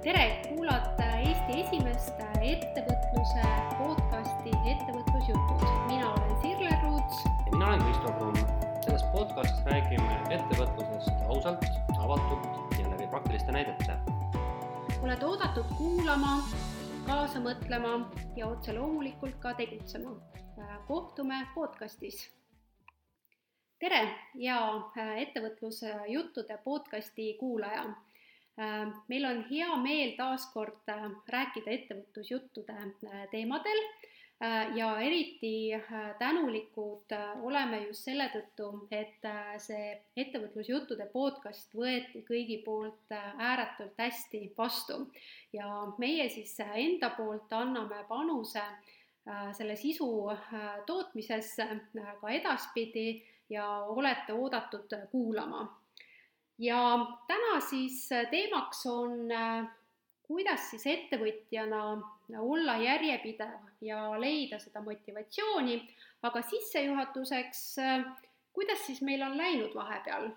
tere, kuulate Eesti esimest ettevõtluse podcasti Ettevõtlusjutud. mina olen Sirle Ruuts. ja mina olen Kristo Kruun. selles podcastis räägime ettevõtlusest ausalt, avatult ja läbi praktiliste näidete. oled oodatud kuulama, kaasa mõtlema ja otse loomulikult ka tegutsema. kohtume podcastis tere ja ettevõtluse juttude podcasti kuulaja meil on hea meel taas kord äh, rääkida ettevõtlusjuttude äh, teemadel. Ja eriti tänulikud oleme just selle tõttu, et see ettevõtlusjuttude podcast võeti kõigi poolt ääretult hästi vastu. Ja meie siis enda poolt anname panuse selle sisu tootmisesse ka edaspidi ja olete oodatud kuulama ja täna siis äh, teemaks on, äh, kuidas siis ettevõtjana olla järjepidev ja leida seda motivatsiooni, aga sissejuhatuseks, äh, kuidas siis meil on läinud vahepeal?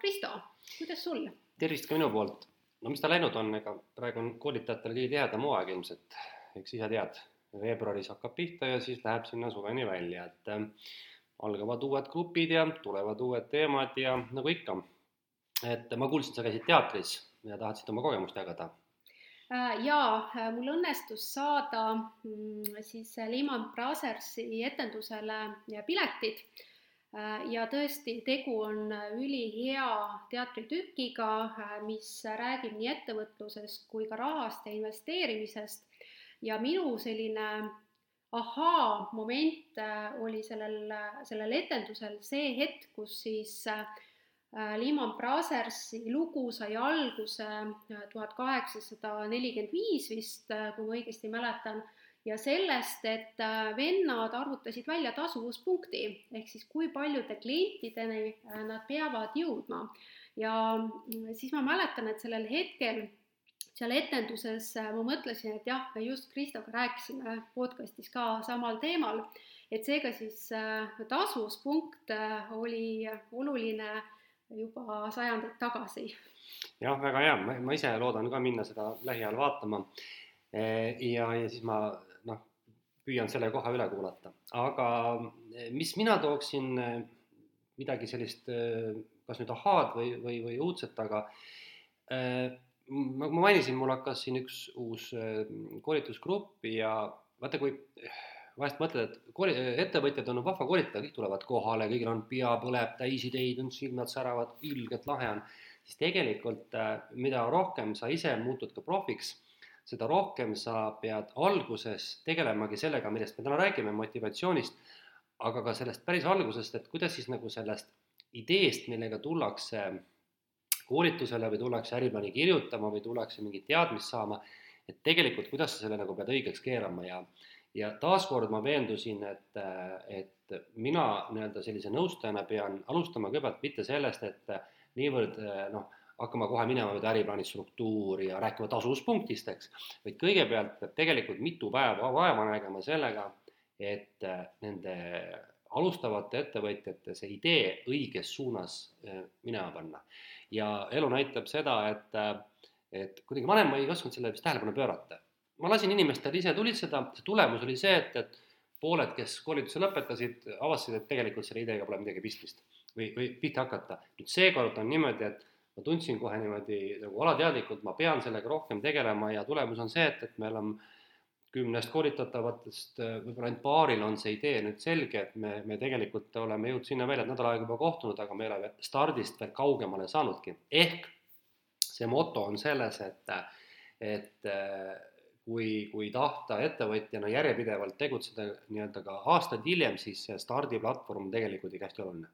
Kristo, kuidas sul? tervist ka minu poolt. no mis ta läinud on, ega praegu on koolitajatel kõige tihedam hooaeg ilmselt, eks ise tead, veebruaris hakkab pihta ja siis läheb sinna suveni välja, et äh, algavad uued grupid ja tulevad uued teemad ja nagu ikka et ma kuulsin, sa käisid teatris ja tahtsid oma kogemust jagada. Äh, jaa, äh, mul õnnestus saada mm, siis Lehman Brothersi etendusele piletid äh, ja tõesti, tegu on ülihea teatritükiga, mis räägib nii ettevõtlusest kui ka rahast ja investeerimisest ja minu selline ahaa-moment oli sellel, sellel etendusel see hetk, kus siis äh, Äh, Lehman Brothersi lugu sai alguse äh, tuhat kaheksasada nelikümmend viis vist, äh, kui ma õigesti mäletan, ja sellest, et vennad arvutasid välja tasuvuspunkti, ehk siis kui paljude klientideni nad peavad jõudma. ja mm, siis ma mäletan, et sellel hetkel seal etenduses ma mõtlesin, et jah, me just Kristoga rääkisime podcastis ka samal teemal, et seega siis tasuvuspunkt oli oluline juba sajandeid tagasi. jah, väga hea, ma ise loodan ka minna seda lähiajal vaatama. E, ja, ja siis ma noh, püüan selle koha üle kuulata, aga e, mis mina tooksin e, midagi sellist, kas nüüd ahaad või, või, või uudset, aga ma, ma mainisin, mul hakkas siin üks uus koolitusgrupp ja vaata, kui vahest mõtled, et kooli, ettevõtjad on vahva koolitada, kõik tulevad kohale, kõigil on pea põleb, täis ideid on, silmad säravad, ilgelt lahe on, siis tegelikult äh, mida rohkem sa ise muutud ka profiks, seda rohkem sa pead alguses tegelemagi sellega, millest me täna räägime, motivatsioonist, aga ka sellest päris algusest, et kuidas siis nagu sellest ideest, millega tullakse koolitusele või tullakse äriplaani kirjutama või tullakse mingit teadmist saama, et tegelikult, kuidas sa selle nagu pead õigeks keerama ja ja taaskord ma veendusin, et, et mina nii-öelda sellise nõustajana pean alustama kõigepealt mitte sellest, et niivõrd noh, hakkama kohe minema mööda äriplaani struktuuri ja rääkima tasuvuspunktist, eks, vaid kõigepealt peab tegelikult mitu päeva vaeva nägema sellega, et nende alustavate ettevõtjate see idee õiges suunas eh, minema panna. ja elu näitab seda, et, et kuidagi vanem ma ei osanud sellele vist tähelepanu pöörata ma lasin inimestel ise tulitseda, see tulemus oli see, et, et pooled, kes koolituse lõpetasid, avastasid, et tegelikult selle ideega pole midagi pistmist või, või pihta hakata. nüüd seekord on niimoodi, et ma tundsin kohe niimoodi nagu alateadlikult, ma pean sellega rohkem tegelema ja tulemus on see, et, et meil on kümnest koolitatavatest võib-olla ainult paaril on see idee nüüd selge, et me, me tegelikult oleme jõudnud sinna välja, et nädal aega juba kohtunud, aga me ei ole stardist veel kaugemale saanudki. ehk see moto on selles, et, et kui, kui tahta ettevõtjana järjepidevalt tegutseda nii-öelda ka aastaid hiljem, siis see stardiplatvorm on tegelikult ikka hästi oluline.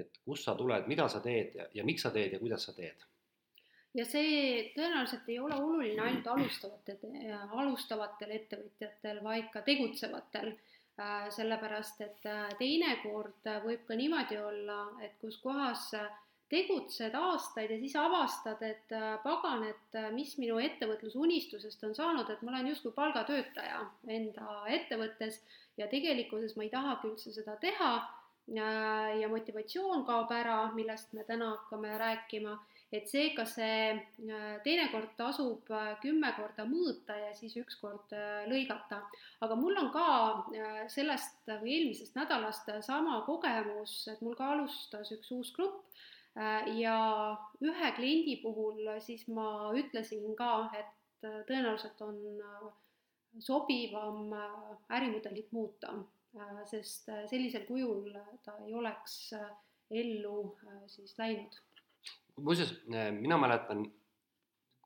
et kust sa tuled, mida sa teed ja, ja miks sa teed ja kuidas sa teed. ja see tõenäoliselt ei ole oluline ainult alustavatel, alustavatel ettevõtjatel, vaid ka tegutsevatel äh, sellepärast et äh, teinekord võib ka niimoodi olla, et kus kohas tegutsed aastaid ja siis avastad, et äh, pagan, et äh, mis minu ettevõtlusunistusest on saanud, et ma olen justkui palgatöötaja enda ettevõttes ja tegelikkuses ma ei tahagi üldse seda teha, ja motivatsioon kaob ära, millest me täna hakkame rääkima et seega see teinekord tasub kümme korda mõõta ja siis ükskord lõigata. aga mul on ka sellest või eelmisest nädalast sama kogemus, et mul ka alustas üks uus grupp ja ühe kliendi puhul siis ma ütlesin ka, et tõenäoliselt on sobivam ärimudelit muuta, sest sellisel kujul ta ei oleks ellu siis läinud. Muuseas, äh, mina mäletan,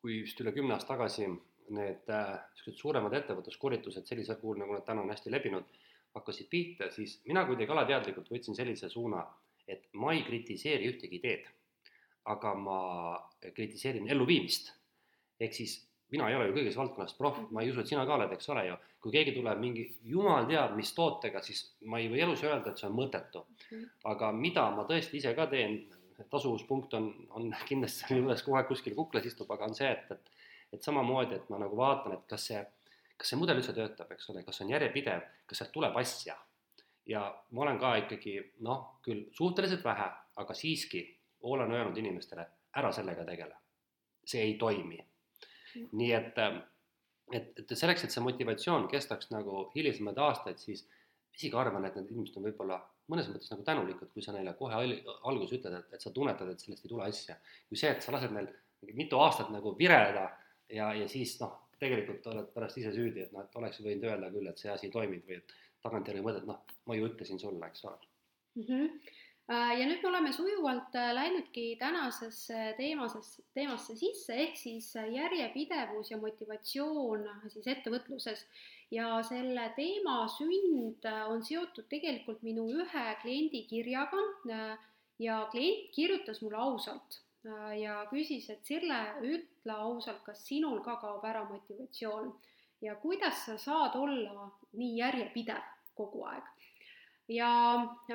kui vist üle kümne aasta tagasi need niisugused äh, suuremad ettevõtluskoolitused sellisel kujul, nagu nad täna on hästi levinud, hakkasid pihta, siis mina kuidagi alateadlikult võtsin sellise suuna, et ma ei kritiseeri ühtegi ideed, aga ma kritiseerin elluviimist. ehk siis mina ei ole ju kõiges valdkonnas proff, ma ei usu, et sina ka oled, eks ole ju. kui keegi tuleb mingi jumal teab mis tootega, siis ma ei või elus öelda, et see on mõttetu. Aga mida ma tõesti ise ka teen, tasuvuspunkt on, on kindlasti selle juures kogu aeg kuskil kuklas istub, aga on see, et, et et samamoodi, et ma nagu vaatan, et kas see, kas see mudel üldse töötab, eks ole, kas on järjepidev, kas sealt tuleb asja. Ja ma olen ka ikkagi noh, küll suhteliselt vähe, aga siiski olen öelnud inimestele, ära sellega tegele. see ei toimi. nii et, et, et selleks, et see motivatsioon kestaks nagu hilisemaid aastaid, siis isegi arvan, et need inimesed on võib-olla mõnes mõttes nagu tänulikud, kui sa neile kohe alguses ütled, et, et sa tunnetad, et sellest ei tule asja. kui see, et sa lased neil mitu aastat nagu vireleda ja, ja siis noh, tegelikult oled pärast ise süüdi, et noh, et oleks võinud öelda küll, et see asi ei toiminud või et tagantjärgi mõtled, noh, ma ju ütlesin sulle, eks ole. Mm. -hmm ja nüüd me oleme sujuvalt äh, läinudki tänasesse teemasesse, teemasse sisse, ehk siis järjepidevus ja motivatsioon siis ettevõtluses. Ja selle teema sünd äh, on seotud tegelikult minu ühe kliendi kirjaga äh, ja klient kirjutas mulle ausalt äh, ja küsis, et Sirle, ütle ausalt, kas sinul ka kaob ära motivatsioon? Ja kuidas sa saad olla nii järjepidev kogu aeg. ja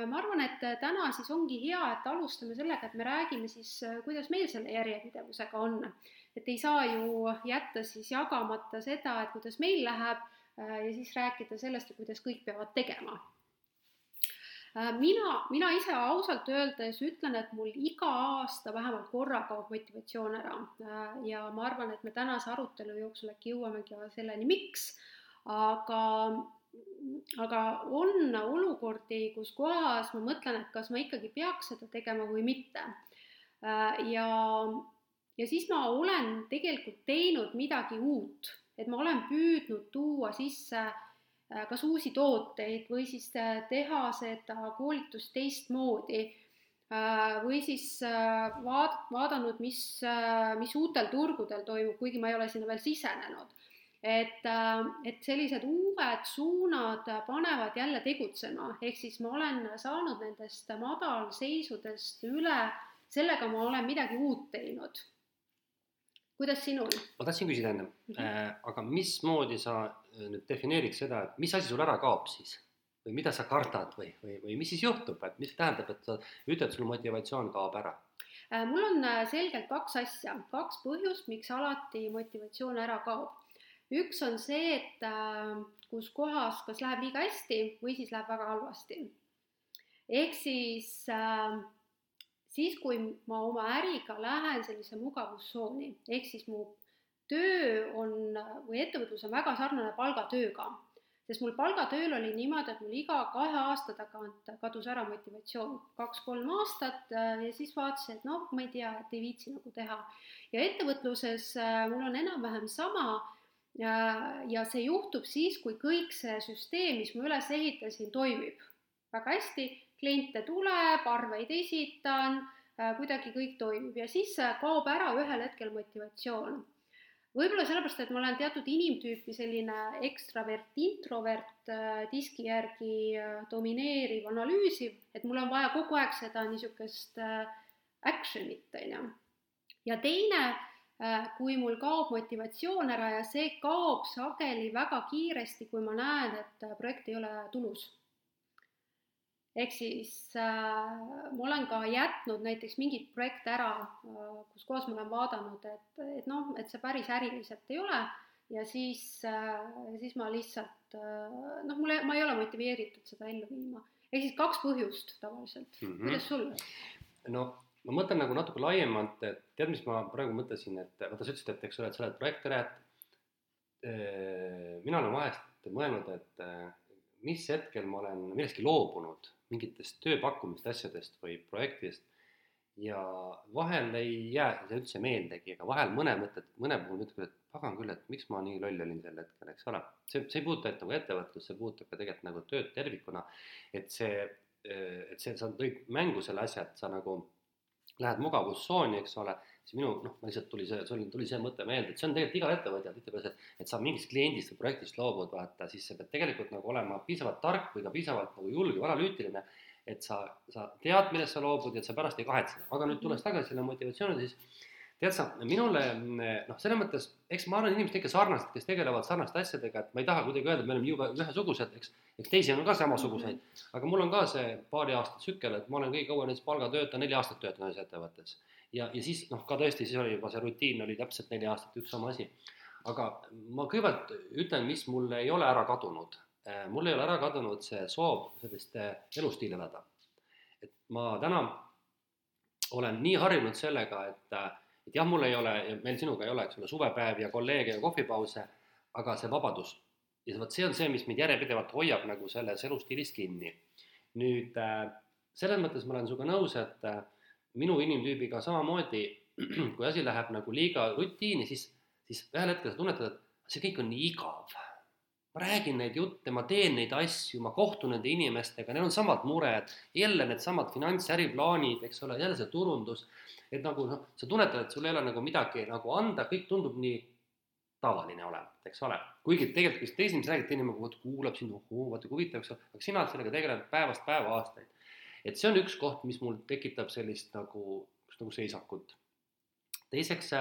ma arvan, et täna siis ongi hea, et alustame sellega, et me räägime siis, kuidas meil selle järjepidevusega on. et ei saa ju jätta siis jagamata seda, et kuidas meil läheb Äh, ja siis rääkida sellest, kuidas kõik peavad tegema. Äh, mina, mina ise ausalt öeldes ütlen, et mul iga aasta vähemalt korra kaob motivatsioon ära äh, ja ma arvan, et me tänase arutelu jooksul äkki jõuamegi selleni, miks, aga aga on olukordi, kus kohas ma mõtlen, et kas ma ikkagi peaks seda tegema või mitte. ja, ja siis ma olen tegelikult teinud midagi uut et ma olen püüdnud tuua sisse äh, kas uusi tooteid või siis äh, teha seda koolitust teistmoodi äh, või siis vaad-, vaadanud, mis, mis uutel turgudel toimub, kuigi ma ei ole sinna veel sisenenud. Et, et sellised uued suunad panevad jälle tegutsema, ehk siis ma olen saanud nendest madalseisudest üle, sellega ma olen midagi uut teinud kuidas sinul? ma tahtsin küsida enne mm, -hmm. äh, aga mismoodi sa äh, nüüd defineeriks seda, et mis asi sul ära kaob siis? või mida sa kardad või, või, või mis siis juhtub, et mis tähendab, et sa ütled, sul motivatsioon kaob ära äh,? mul on äh, selgelt kaks asja, kaks põhjust, miks alati motivatsioon ära kaob. Üks on see, et äh, kus kohas kas läheb liiga hästi või siis läheb väga halvasti. ehk siis äh, siis, kui ma oma äriga lähen sellise mugavustsooni, ehk siis mu töö on või ettevõtlus on väga sarnane palgatööga, sest mul palgatööl oli niimoodi, et mul iga kahe aasta tagant kadus ära motivatsioon, kaks-kolm aastat äh, ja siis vaatasin, et noh, ma ei tea, et ei viitsi nagu teha. ja ettevõtluses äh, mul on enam-vähem sama ja, ja see juhtub siis, kui kõik see süsteem, mis ma üles ehitasin, toimib väga hästi kliente tuleb, arveid esitan, äh, kuidagi kõik toimib ja siis äh, kaob ära ühel hetkel motivatsioon. võib-olla sellepärast, et ma olen teatud inimtüüpi selline ekstravert, introvert äh, diski järgi domineeriv, analüüsiv, et mul on vaja kogu aeg seda niisugust action'it, on ju. ja teine, kui mul kaob motivatsioon ära ja see kaob sageli väga kiiresti, kui ma näen, et projekt ei ole tulus ehk siis äh, ma olen ka jätnud näiteks mingit projekte ära äh,, kus kohas ma olen vaadanud, et, et noh, et see päris äriliselt ei ole ja siis äh,, siis ma lihtsalt äh, noh, mulle, ma ei ole motiveeritud seda ellu viima. ehk siis kaks põhjust tavaliselt mm, -hmm. kuidas sul? no ma mõtlen nagu natuke laiemalt, et tead, mis ma praegu mõtlesin, et vaata, sa ütlesid, et eks ole, et sa oled projektõde, et mina olen vahest mõelnud, et mis hetkel ma olen millestki loobunud, mingitest tööpakkumiste asjadest või projektidest ja vahel ei jää see üldse meeldegi, aga vahel mõne mõtted, mõne puhul ütled, et pagan küll, et miks ma nii loll olin sel hetkel, eks ole. see, see ei puuduta ainult nagu ettevõtlust, see puudutab ka tegelikult nagu tööd tervikuna. et see, et see, sa tõid mängu selle asja, et sa nagu lähed mugavustsooni, eks ole, siis minu noh, lihtsalt tuli see, sul tuli see mõte meelde, et see on tegelikult igal ettevõtjal tihtipeale see, et sa mingist kliendist või projektist loobud, vaata, siis sa pead tegelikult nagu olema piisavalt tark või ka piisavalt nagu julge või analüütiline, et sa, sa tead, millest sa loobud ja et sa pärast ei kahetse. aga nüüd tulles tagasi selle motivatsiooni, siis tead sa, minule noh, selles mõttes, eks ma arvan, inimesed ikka sarnased, kes tegelevad sarnaste asjadega, et ma ei taha kuidagi öelda, et me oleme jube ühesugused, eks, eks teisi on ka samasuguseid mm, -hmm. aga mul on ka see paari aasta tsükkel, et ma olen kõige kauem näiteks palgatöötaja, neli aastat töötanud ühes ettevõttes. ja, ja siis noh, ka tõesti, siis oli juba see rutiin oli täpselt neli aastat üks sama asi. aga ma kõigepealt ütlen, mis mul ei ole ära kadunud. Äh, mul ei ole ära kadunud see soov sellist äh, elustiili elada. et ma täna olen nii harjunud sellega, et et jah, mul ei ole, meil sinuga ei ole, eks ole, suvepäevi ja kolleege ja kohvipause, aga see vabadus ja vot see on see, mis mind järjepidevalt hoiab nagu selles elustiilis kinni. nüüd äh, selles mõttes ma olen sinuga nõus, et äh, minu inimtüübiga samamoodi, kui asi läheb nagu liiga rutiini, siis, siis ühel hetkel sa tunnetad, et see kõik on nii igav. Ma räägin neid jutte, ma teen neid asju, ma kohtun nende inimestega, neil on samad mured, jälle needsamad finants, äriplaanid, eks ole, jälle see turundus et nagu noh, sa tunnetad, et sul ei ole nagu midagi nagu anda, kõik tundub nii tavaline olevat, eks ole. kuigi tegelikult, kui sa teise inimesega räägid, teine nagu kuulab sind, ohoo, vaata kui huvitav, eks ole, aga sina oled sellega tegelenud päevast päeva aastaid. et see on üks koht, mis mul tekitab sellist nagu, nagu seisakut. teiseks,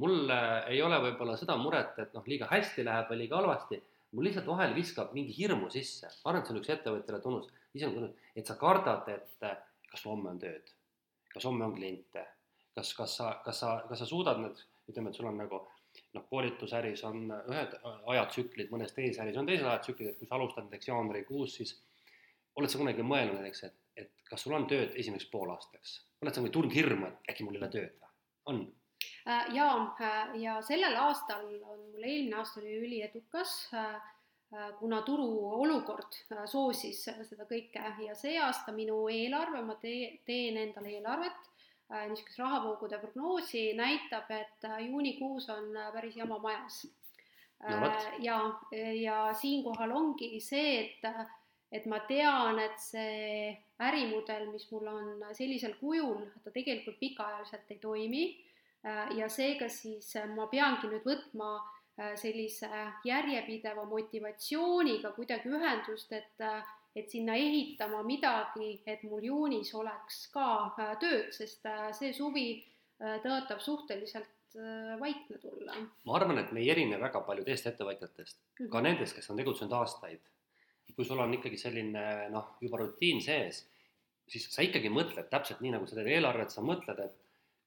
mul ei ole võib-olla seda muret, et noh, liiga hästi läheb või liiga halvasti, mul lihtsalt vahel viskab mingi hirmu sisse, ma arvan, et see on üks ettevõtjale tunnus, ise on tunnus, et sa kardad, et kas homme on tööd, kas homme on kliente kas, kas sa, kas sa, kas sa suudad need, ütleme, et sul on nagu noh, koolitusäris on ühed ajatsüklid, mõnes teises äris on teised ajatsüklid, et kui sa alustad näiteks jaanuarikuus, siis oled sa kunagi mõelnud näiteks, et, et kas sul on tööd esimeseks poolaastaks? oled sa tundnud hirmu, et äkki mul ei ole tööd või? on? Äh, ja, äh, ja sellel aastal on mul, eelmine aasta oli üliedukas, äh, kuna turu olukord soosis seda kõike. Ja see aasta minu eelarve, ma tee, teen endale eelarvet niisugust rahavoogude prognoosi näitab, et juunikuus on päris jama majas. No,. ja, ja siinkohal ongi see, et, et ma tean, et see ärimudel, mis mul on sellisel kujul, ta tegelikult pikaajaliselt ei toimi ja seega siis ma peangi nüüd võtma sellise järjepideva motivatsiooniga kuidagi ühendust, et et sinna ehitama midagi, et mul juunis oleks ka äh, tööd, sest äh, see suvi äh, tõotab suhteliselt vaikne tulla. ma arvan, et me ei erine väga palju teist ettevõtjatest mm, -hmm. ka nendest, kes on tegutsenud aastaid. kui sul on ikkagi selline noh, juba rutiin sees, siis sa ikkagi mõtled täpselt nii, nagu sa teed eelarvet, sa mõtled, et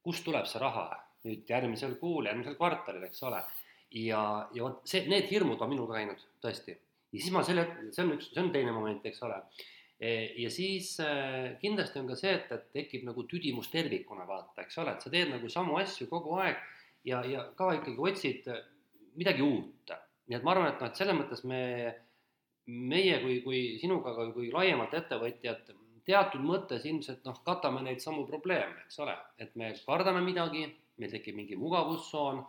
kust tuleb see raha nüüd järgmisel kuul, järgmisel kvartalil, eks ole. ja, ja vot see, need hirmud on minul käinud tõesti ja siis ma selle, see on üks, see on teine moment, eks ole. E, ja siis äh, kindlasti on ka see, et, et tekib nagu tüdimus tervikuna vaata, eks ole, et sa teed nagu samu asju kogu aeg ja, ja ka ikkagi otsid midagi uut. nii et ma arvan, et noh, et selles mõttes me, meie kui, kui sinuga, kui laiemalt ettevõtjad, teatud mõttes ilmselt noh, katame neid samu probleeme, eks ole, et me kardame midagi, meil tekib mingi mugavustsoon,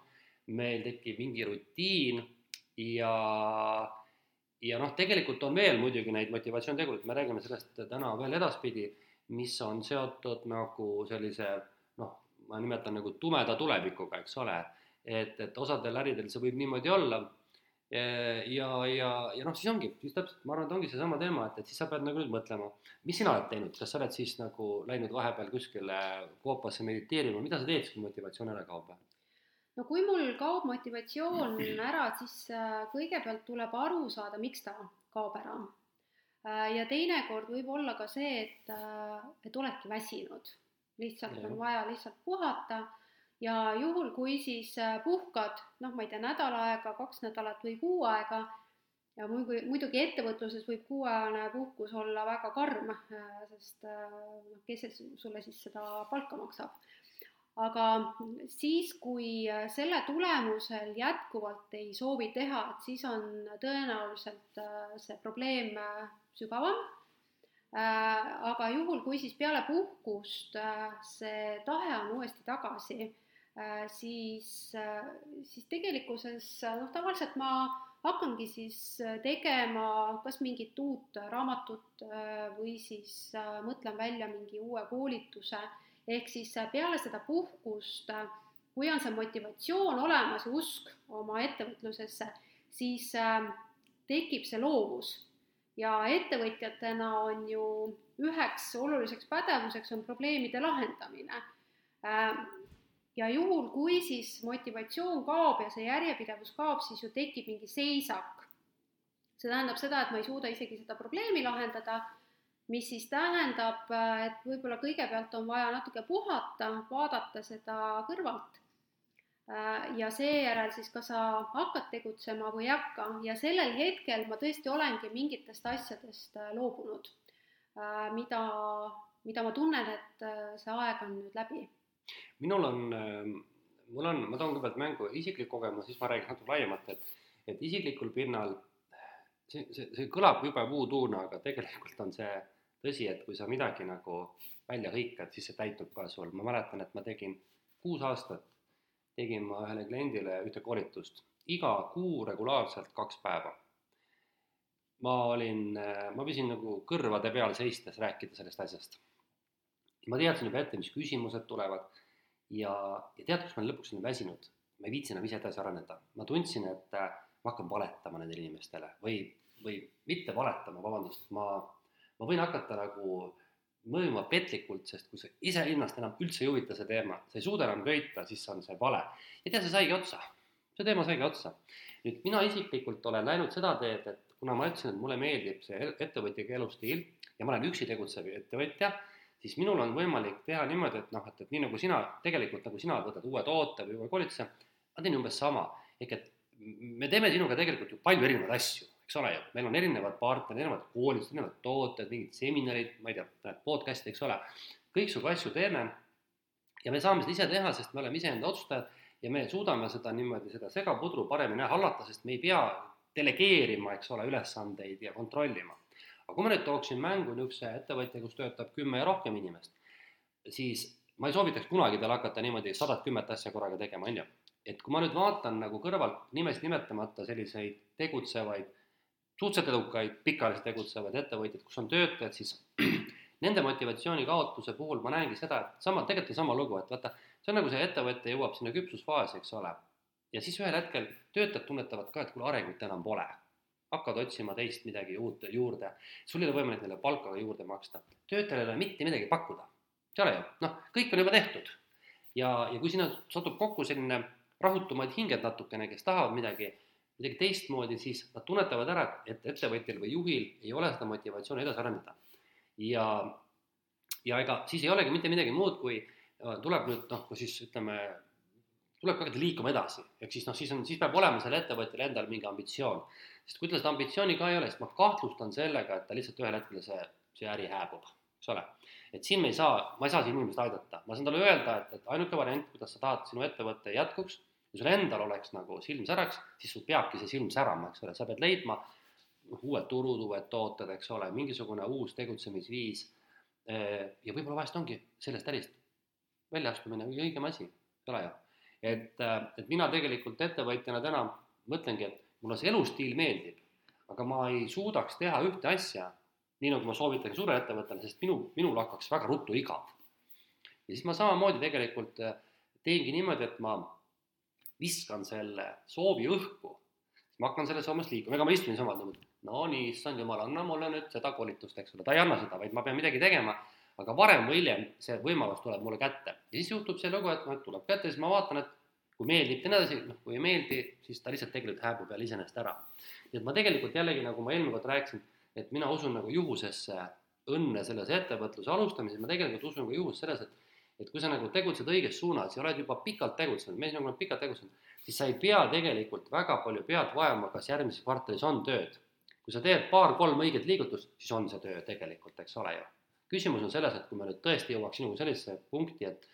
meil tekib mingi rutiin ja ja noh, tegelikult on veel muidugi neid motivatsioonitegureid, me räägime sellest täna veel edaspidi, mis on seotud nagu sellise noh, ma nimetan nagu tumeda tulevikuga, eks ole. et, et osadel äridel see võib niimoodi olla. Ja, ja, ja noh, siis ongi, siis täpselt, ma arvan, et ongi seesama teema, et, et siis sa pead nagu nüüd mõtlema, mis sina oled teinud, kas sa oled siis nagu läinud vahepeal kuskile koopasse mediteerima, mida sa teed, kui motivatsioon ära kaob? no kui mul kaob motivatsioon ära, siis äh, kõigepealt tuleb aru saada, miks ta kaob ära. Äh, ja teinekord võib olla ka see, et, äh, et oledki väsinud, lihtsalt ja. on vaja lihtsalt puhata ja juhul, kui siis puhkad, noh, ma ei tea, nädal aega, kaks nädalat või kuu aega, ja muidugi, muidugi ettevõtluses võib kuuajane puhkus olla väga karm, sest noh, kes sulle siis seda palka maksab aga siis, kui selle tulemusel jätkuvalt ei soovi teha, et siis on tõenäoliselt äh, see probleem äh, sügavam. Äh, aga juhul, kui siis peale puhkust see tahe on uuesti tagasi, siis, siis tegelikkuses noh, tavaliselt ma hakkangi siis tegema kas mingit uut raamatut või siis mõtlen välja mingi uue koolituse ehk siis äh, peale seda puhkust, äh, kui on see motivatsioon olemas ja usk oma ettevõtlusesse, siis äh, tekib see loovus. ja ettevõtjatena on ju üheks oluliseks pädevuseks on probleemide lahendamine. Ja juhul, kui siis motivatsioon kaob ja see järjepidevus kaob, siis ju tekib mingi seisak. see tähendab seda, et ma ei suuda isegi seda probleemi lahendada mis siis tähendab, et võib-olla kõigepealt on vaja natuke puhata, vaadata seda kõrvalt ja seejärel siis kas sa hakkad tegutsema või ei hakka ja sellel hetkel ma tõesti olengi mingitest asjadest loobunud, mida, mida ma tunnen, et see aeg on nüüd läbi. Minul on, mul on, ma toon kõigepealt mängu isiklik kogemus, siis ma räägin natuke laiemalt, et, et isiklikul pinnal see, see, see kõlab jube voodoo'na, aga tegelikult on see tõsi, et kui sa midagi nagu välja hõikad, siis see täitub ka sul, ma mäletan, et ma tegin kuus aastat, tegin ma ühele kliendile ühte koolitust, iga kuu regulaarselt kaks päeva. ma olin, ma võisin nagu kõrvade peal seistes rääkida sellest asjast. ma teadsin juba ette, mis küsimused tulevad ja, ja tead, kus ma lõpuks olin väsinud, ma ei viitsi enam ise edasi areneda, ma tundsin, et ma hakkan valetama nendele inimestele. Või, või mitte valetama, vabandust, ma ma võin hakata nagu mõjuma petlikult, sest kui sa iseennast enam üldse ei huvita see teema, sa ei suuda enam köita, siis on see vale. ja tead, see saigi otsa, see teema saigi otsa. nüüd mina isiklikult olen läinud seda teed, et kuna ma ütlesin, et mulle meeldib see ettevõtjaga elustiil ja ma olen üksi tegutsev ettevõtja, siis minul on võimalik teha niimoodi, et noh, et, et nii nagu sina, tegelikult nagu sina võtad uue toote või uue koolituse, ma teen umbes sama, ehk et me teeme sinuga tegelikult ju palju erinevaid asju eks ole ju, meil on erinevad partnerid, erinevad koolitused, erinevad tooted, mingid seminarid, ma ei tea, podcast'id, eks ole, kõiksugu asju teeme ja me saame seda ise teha, sest me oleme iseenda otsustajad ja me suudame seda niimoodi, seda segapudru paremini hallata, sest me ei pea delegeerima, eks ole, ülesandeid ja kontrollima. Aga kui ma nüüd tooksin mängu niisuguse ettevõtja, kus töötab kümme ja rohkem inimest, siis ma ei soovitaks kunagi tal hakata niimoodi sadat kümmet asja korraga tegema, on ju. et kui ma nüüd vaatan nagu kõrvalt nimesid nimetamata selliseid tegutsevaid suhteliselt edukaid, pikaajaliselt tegutsevaid ettevõtjaid, kus on töötajad, siis nende motivatsiooni kaotuse puhul ma näengi seda, et sama, tegelikult on sama lugu, et vaata, see on nagu see ettevõte jõuab sinna küpsusfaasi, eks ole. ja siis ühel hetkel töötajad tunnetavad ka, et kuule, arengut enam pole. Hakkavad otsima teist midagi uut juurde, sul ei ole võimalik neile palka juurde maksta, töötajal ei ole mitte midagi pakkuda. ei ole ju, noh, kõik on juba tehtud. ja, ja kui sinna satub kokku selline rahutumaid hinged natukene, kes tahavad midagi midagi teistmoodi, siis nad tunnetavad ära, et ettevõtjal või juhil ei ole seda motivatsiooni edasi arendada. ja, ja ega siis ei olegi mitte midagi muud, kui äh, tuleb nüüd noh, kui siis ütleme, tuleb hakata liikuma edasi, ehk siis noh, siis on, siis peab olema sellel ettevõtjal endal mingi ambitsioon. sest kui tal seda ambitsiooni ka ei ole, siis ma kahtlustan sellega, et ta lihtsalt ühel hetkel see, see äri hääbub, eks ole. et siin me ei saa, ma ei saa siin inimest aidata, ma saan talle öelda, et, et ainuke variant, kuidas sa tahad, sinu ettevõte jätkuks kui sul endal oleks nagu silm säraks, siis sul peabki see silm särama, eks ole, sa pead leidma noh, uued turud, uued tooted, eks ole, mingisugune uus tegutsemisviis. ja võib-olla vahest ongi sellest ärist väljaastumine kõige õigem asi, eks ole ju. Et, et mina tegelikult ettevõtjana täna mõtlengi, et mulle see elustiil meeldib, aga ma ei suudaks teha ühte asja, nii nagu ma soovitan suurele ettevõttele, sest minu, minul hakkaks väga ruttu igav. ja siis ma samamoodi tegelikult teengi niimoodi, et ma viskan selle soovi õhku, siis ma hakkan selles hommes liikuma, ega ma istun niisama no nii, issand jumal, anna mulle nüüd seda koolitust, eks ole, ta ei anna seda, vaid ma pean midagi tegema, aga varem või hiljem see võimalus tuleb mulle kätte. ja siis juhtub see lugu, et noh, et tuleb kätte, siis ma vaatan, et kui meeldib ja nii edasi, noh, kui ei meeldi, siis ta lihtsalt tegelikult hääbub jälle iseenesest ära. nii et ma tegelikult jällegi, nagu ma eelmine kord rääkisin, et mina usun nagu juhusesse õnne selles ettevõtluse alustamises, ma tegelikult usun ka juhus selles, et et kui sa nagu tegutsed õiges suunas ja oled juba pikalt tegutsenud, mees nagu on pikalt tegutsenud, siis sa ei pea tegelikult väga palju pead vajama, kas järgmises kvartalis on tööd. kui sa teed paar-kolm õiget liigutust, siis on see töö tegelikult, eks ole ju. Küsimus on selles, et kui me nüüd tõesti jõuaks sinuga sellisesse punkti, et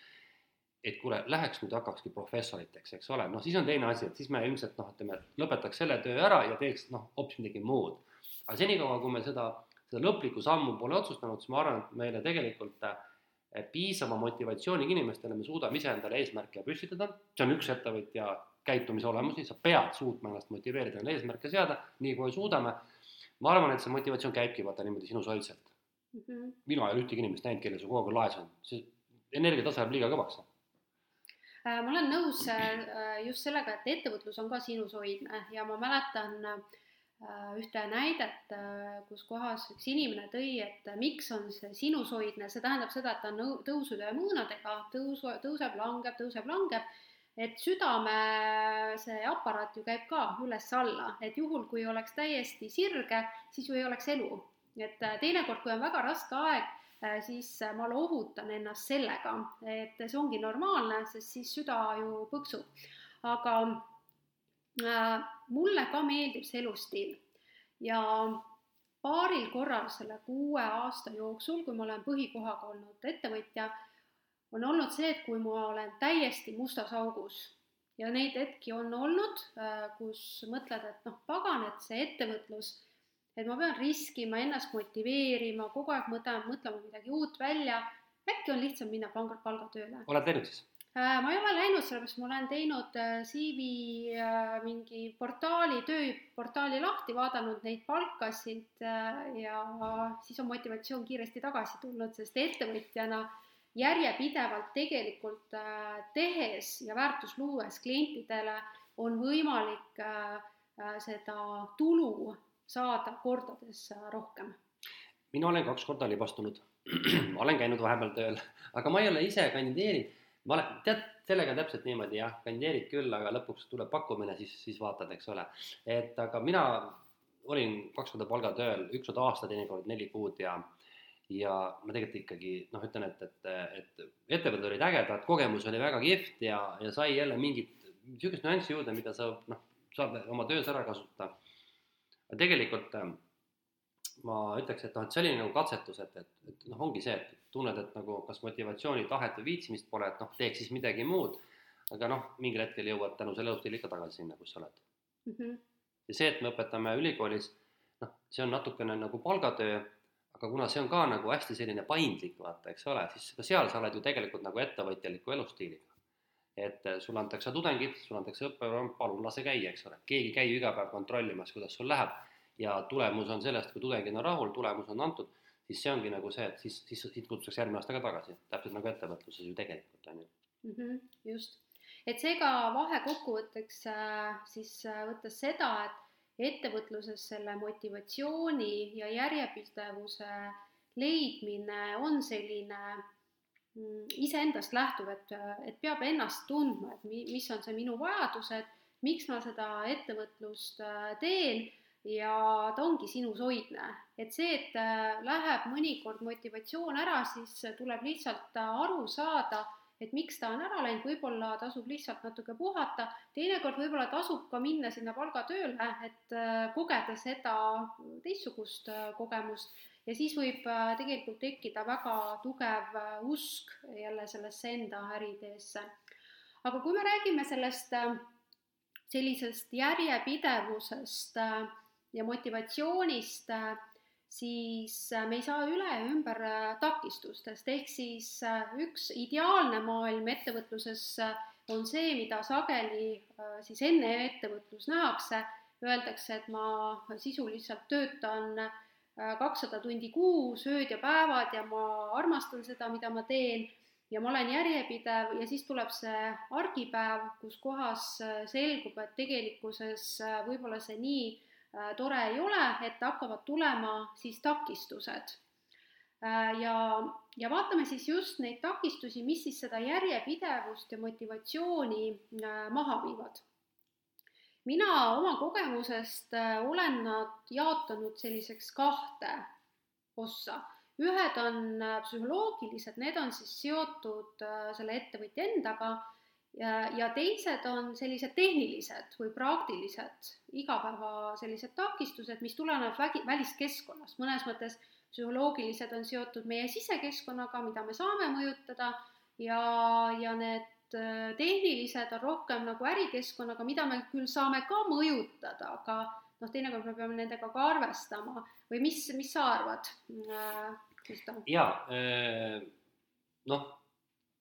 et kuule, läheks nüüd hakkakski professoriteks, eks ole, noh siis on teine asi, et siis me ilmselt noh, ütleme, lõpetaks selle töö ära ja teeks noh, hoopis midagi muud. aga senikaua, kui me seda, seda lõplikku sammu pole otsustanud, siis ma arvan, et meile tegelikult äh, piisava motivatsiooniga inimestele me suudame iseendale eesmärke püstitada, see on üks ettevõtja käitumise olemusi, sa pead suutma ennast motiveerida, endale eesmärke seada, nii kui suudame. ma arvan, et see motivatsioon käibki vaata niimoodi sinusoidselt mm. -hmm. mina ei ole ühtegi inimest näinud, kellel see kogu aeg laes on, see energiatase läheb liiga kõvaks Äh, ma olen nõus äh, just sellega, et ettevõtlus on ka sinusoidne ja ma mäletan äh, ühte näidet, kus kohas üks inimene tõi, et miks on see sinusoidne, see tähendab seda, et ta on tõusude ja mõõnadega, tõusu, tõuseb, langeb, tõuseb, langeb, et südame see aparaat ju käib ka üles-alla, et juhul, kui oleks täiesti sirge, siis ju ei oleks elu. Et teinekord, kui on väga raske aeg, Äh, siis äh, ma lohutan ennast sellega, et see ongi normaalne, sest siis süda ju põksub. aga äh, mulle ka meeldib see elustiil ja paaril korral selle kuue aasta jooksul, kui ma olen põhikohaga olnud ettevõtja, on olnud see, et kui ma olen täiesti mustas augus ja neid hetki on olnud, kus mõtled, et noh, pagan, et see ettevõtlus et ma pean riskima, ennast motiveerima, kogu aeg mõtlen, mõtlema midagi uut välja, äkki on lihtsam minna palga, palgatööle. oled teinud siis? Äh, ma ei ole läinud, sellepärast ma olen teinud äh, CV äh, mingi portaali, tööportaali lahti, vaadanud neid palkasid ja siis on motivatsioon kiiresti tagasi tulnud, sest ettevõtjana järjepidevalt tegelikult tehes ja väärtust luues klientidele on võimalik seda tulu saada kordades rohkem? mina olen kaks korda libastunud ma olen käinud vahepeal tööl, aga ma ei ole ise kandideerinud. ma olen, tead, sellega on täpselt niimoodi jah, kandideerid küll, aga lõpuks tuleb pakkumine, siis, siis vaatad, eks ole. et aga mina olin kaks korda palgatööl, üks kord aasta, teinekord neli kuud ja ja ma tegelikult ikkagi noh, ütlen, et, et, et ettevõtted olid ägedad, kogemus oli väga kihvt ja, ja sai jälle mingit niisugust nüanssi juurde, mida sa noh, saad oma töös ära kasutada aga tegelikult ähm, ma ütleks, et noh, et see oli nagu katsetus, et, et, et noh, ongi see, et tunned, et nagu kas motivatsiooni, tahet või viitsimist pole, et noh, teeks siis midagi muud. aga noh, mingil hetkel jõuad tänu selle elustiili ikka tagasi sinna, kus sa oled mm. -hmm. ja see, et me õpetame ülikoolis, noh, see on natukene nagu palgatöö, aga kuna see on ka nagu hästi selline paindlik, vaata, eks ole, siis ka seal sa oled ju tegelikult nagu ettevõtjaliku elustiiliga et äh, sulle antakse tudengid, sulle antakse õppeprogramm, palun lase käia, eks ole, keegi ei käi ju iga päev kontrollimas, kuidas sul läheb. Ja tulemus on sellest, kui tudengid on rahul, tulemus on antud, siis see ongi nagu see, et siis, siis siit kutsutakse järgmine aasta ka tagasi, täpselt nagu ettevõtluses ju tegelikult on ju mm. -hmm, just, et seega vahekokkuvõtteks äh, siis äh, võttes seda, et ettevõtluses selle motivatsiooni ja järjepidevuse leidmine on selline Mm, iseendast lähtuv, et, et peab ennast tundma, et mi, mis on see minu vajadused, miks ma seda ettevõtlust äh, teen ja ta ongi sinus hoidne. et see, et äh, läheb mõnikord motivatsioon ära, siis tuleb lihtsalt äh, aru saada, et miks ta on ära läinud, võib-olla tasub lihtsalt natuke puhata, teinekord võib-olla tasub ka minna sinna palgatööle, et kogeda seda teistsugust kogemust ja siis võib äh, tegelikult tekkida väga tugev äh, usk jälle sellesse enda äriideesse. aga kui me räägime sellest äh, sellisest järjepidevusest ja motivatsioonist, siis me ei saa üle ja ümber takistustest, ehk siis üks ideaalne maailm ettevõtluses on see, mida sageli siis enne ettevõtlus nähakse, öeldakse, et ma sisuliselt töötan Äh, kakssada tundi kuus, ööd ja päevad ja ma armastan seda, mida ma teen. Ja ma olen järjepidev ja siis tuleb see argipäev, kus kohas äh, selgub, et tegelikkuses äh, võib-olla see nii tore ei ole, et hakkavad tulema siis takistused. ja, ja vaatame siis just neid takistusi, mis siis seda järjepidevust ja motivatsiooni maha viivad mina oma kogemusest äh, olen nad jaotanud selliseks kahte ossa. ühed on äh, psühholoogilised, need on siis seotud äh, selle ettevõtja endaga ja, ja teised on sellised tehnilised või praktilised igapäeva sellised takistused, mis tulenevad vägi, väliskeskkonnast, mõnes mõttes psühholoogilised on seotud meie sisekeskkonnaga, mida me saame mõjutada ja, ja need äh, tehnilised on rohkem nagu ärikeskkonnaga, mida me küll saame ka mõjutada, aga noh, teinekord me peame nendega ka arvestama või mis, mis sa arvad, äh, Kristo? jaa, äh, noh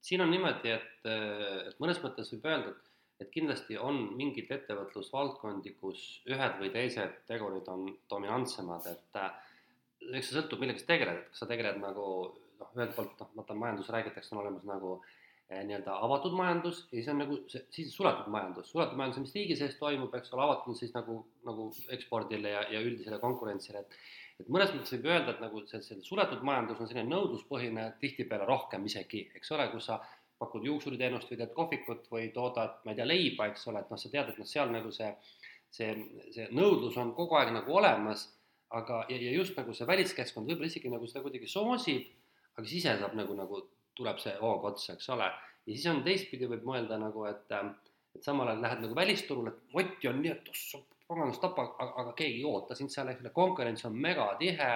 siin on niimoodi, et, et mõnes mõttes võib öelda, et, et kindlasti on mingeid ettevõtlusvaldkondi, kus ühed või teised tegurid on dominantsemad, et eks see sõltub, millega sa tegeled, et kas sa tegeled nagu noh, ühelt poolt noh, vaata majandus räägitakse, on olemas nagu eh, nii-öelda avatud majandus ja siis on nagu see, siis suletud majandus, suletud majandus, mis riigi sees toimub, eks ole, avatud siis nagu, nagu ekspordile ja, ja üldisele konkurentsile, et et mõnes mõttes võib öelda, et nagu see, see suletud majandus on selline nõudluspõhine, tihtipeale rohkem isegi, eks ole, kus sa pakud juuksuriteenust või teed kohvikut või toodad, ma ei tea, leiba, eks ole, et noh, sa tead, et noh, seal nagu see, see, see nõudlus on kogu aeg nagu olemas, aga, ja, ja just nagu see väliskeskkond võib-olla isegi nagu seda kuidagi soosib, aga sise saab nagu, nagu tuleb see hoog otsa, eks ole. ja siis on teistpidi, võib mõelda nagu, et, et samal ajal lähed nagu välisturule, et moti on nii, et ossa, paganast tapa, aga, keegi ei oota sind seal, eks ole, konkurents on megatihe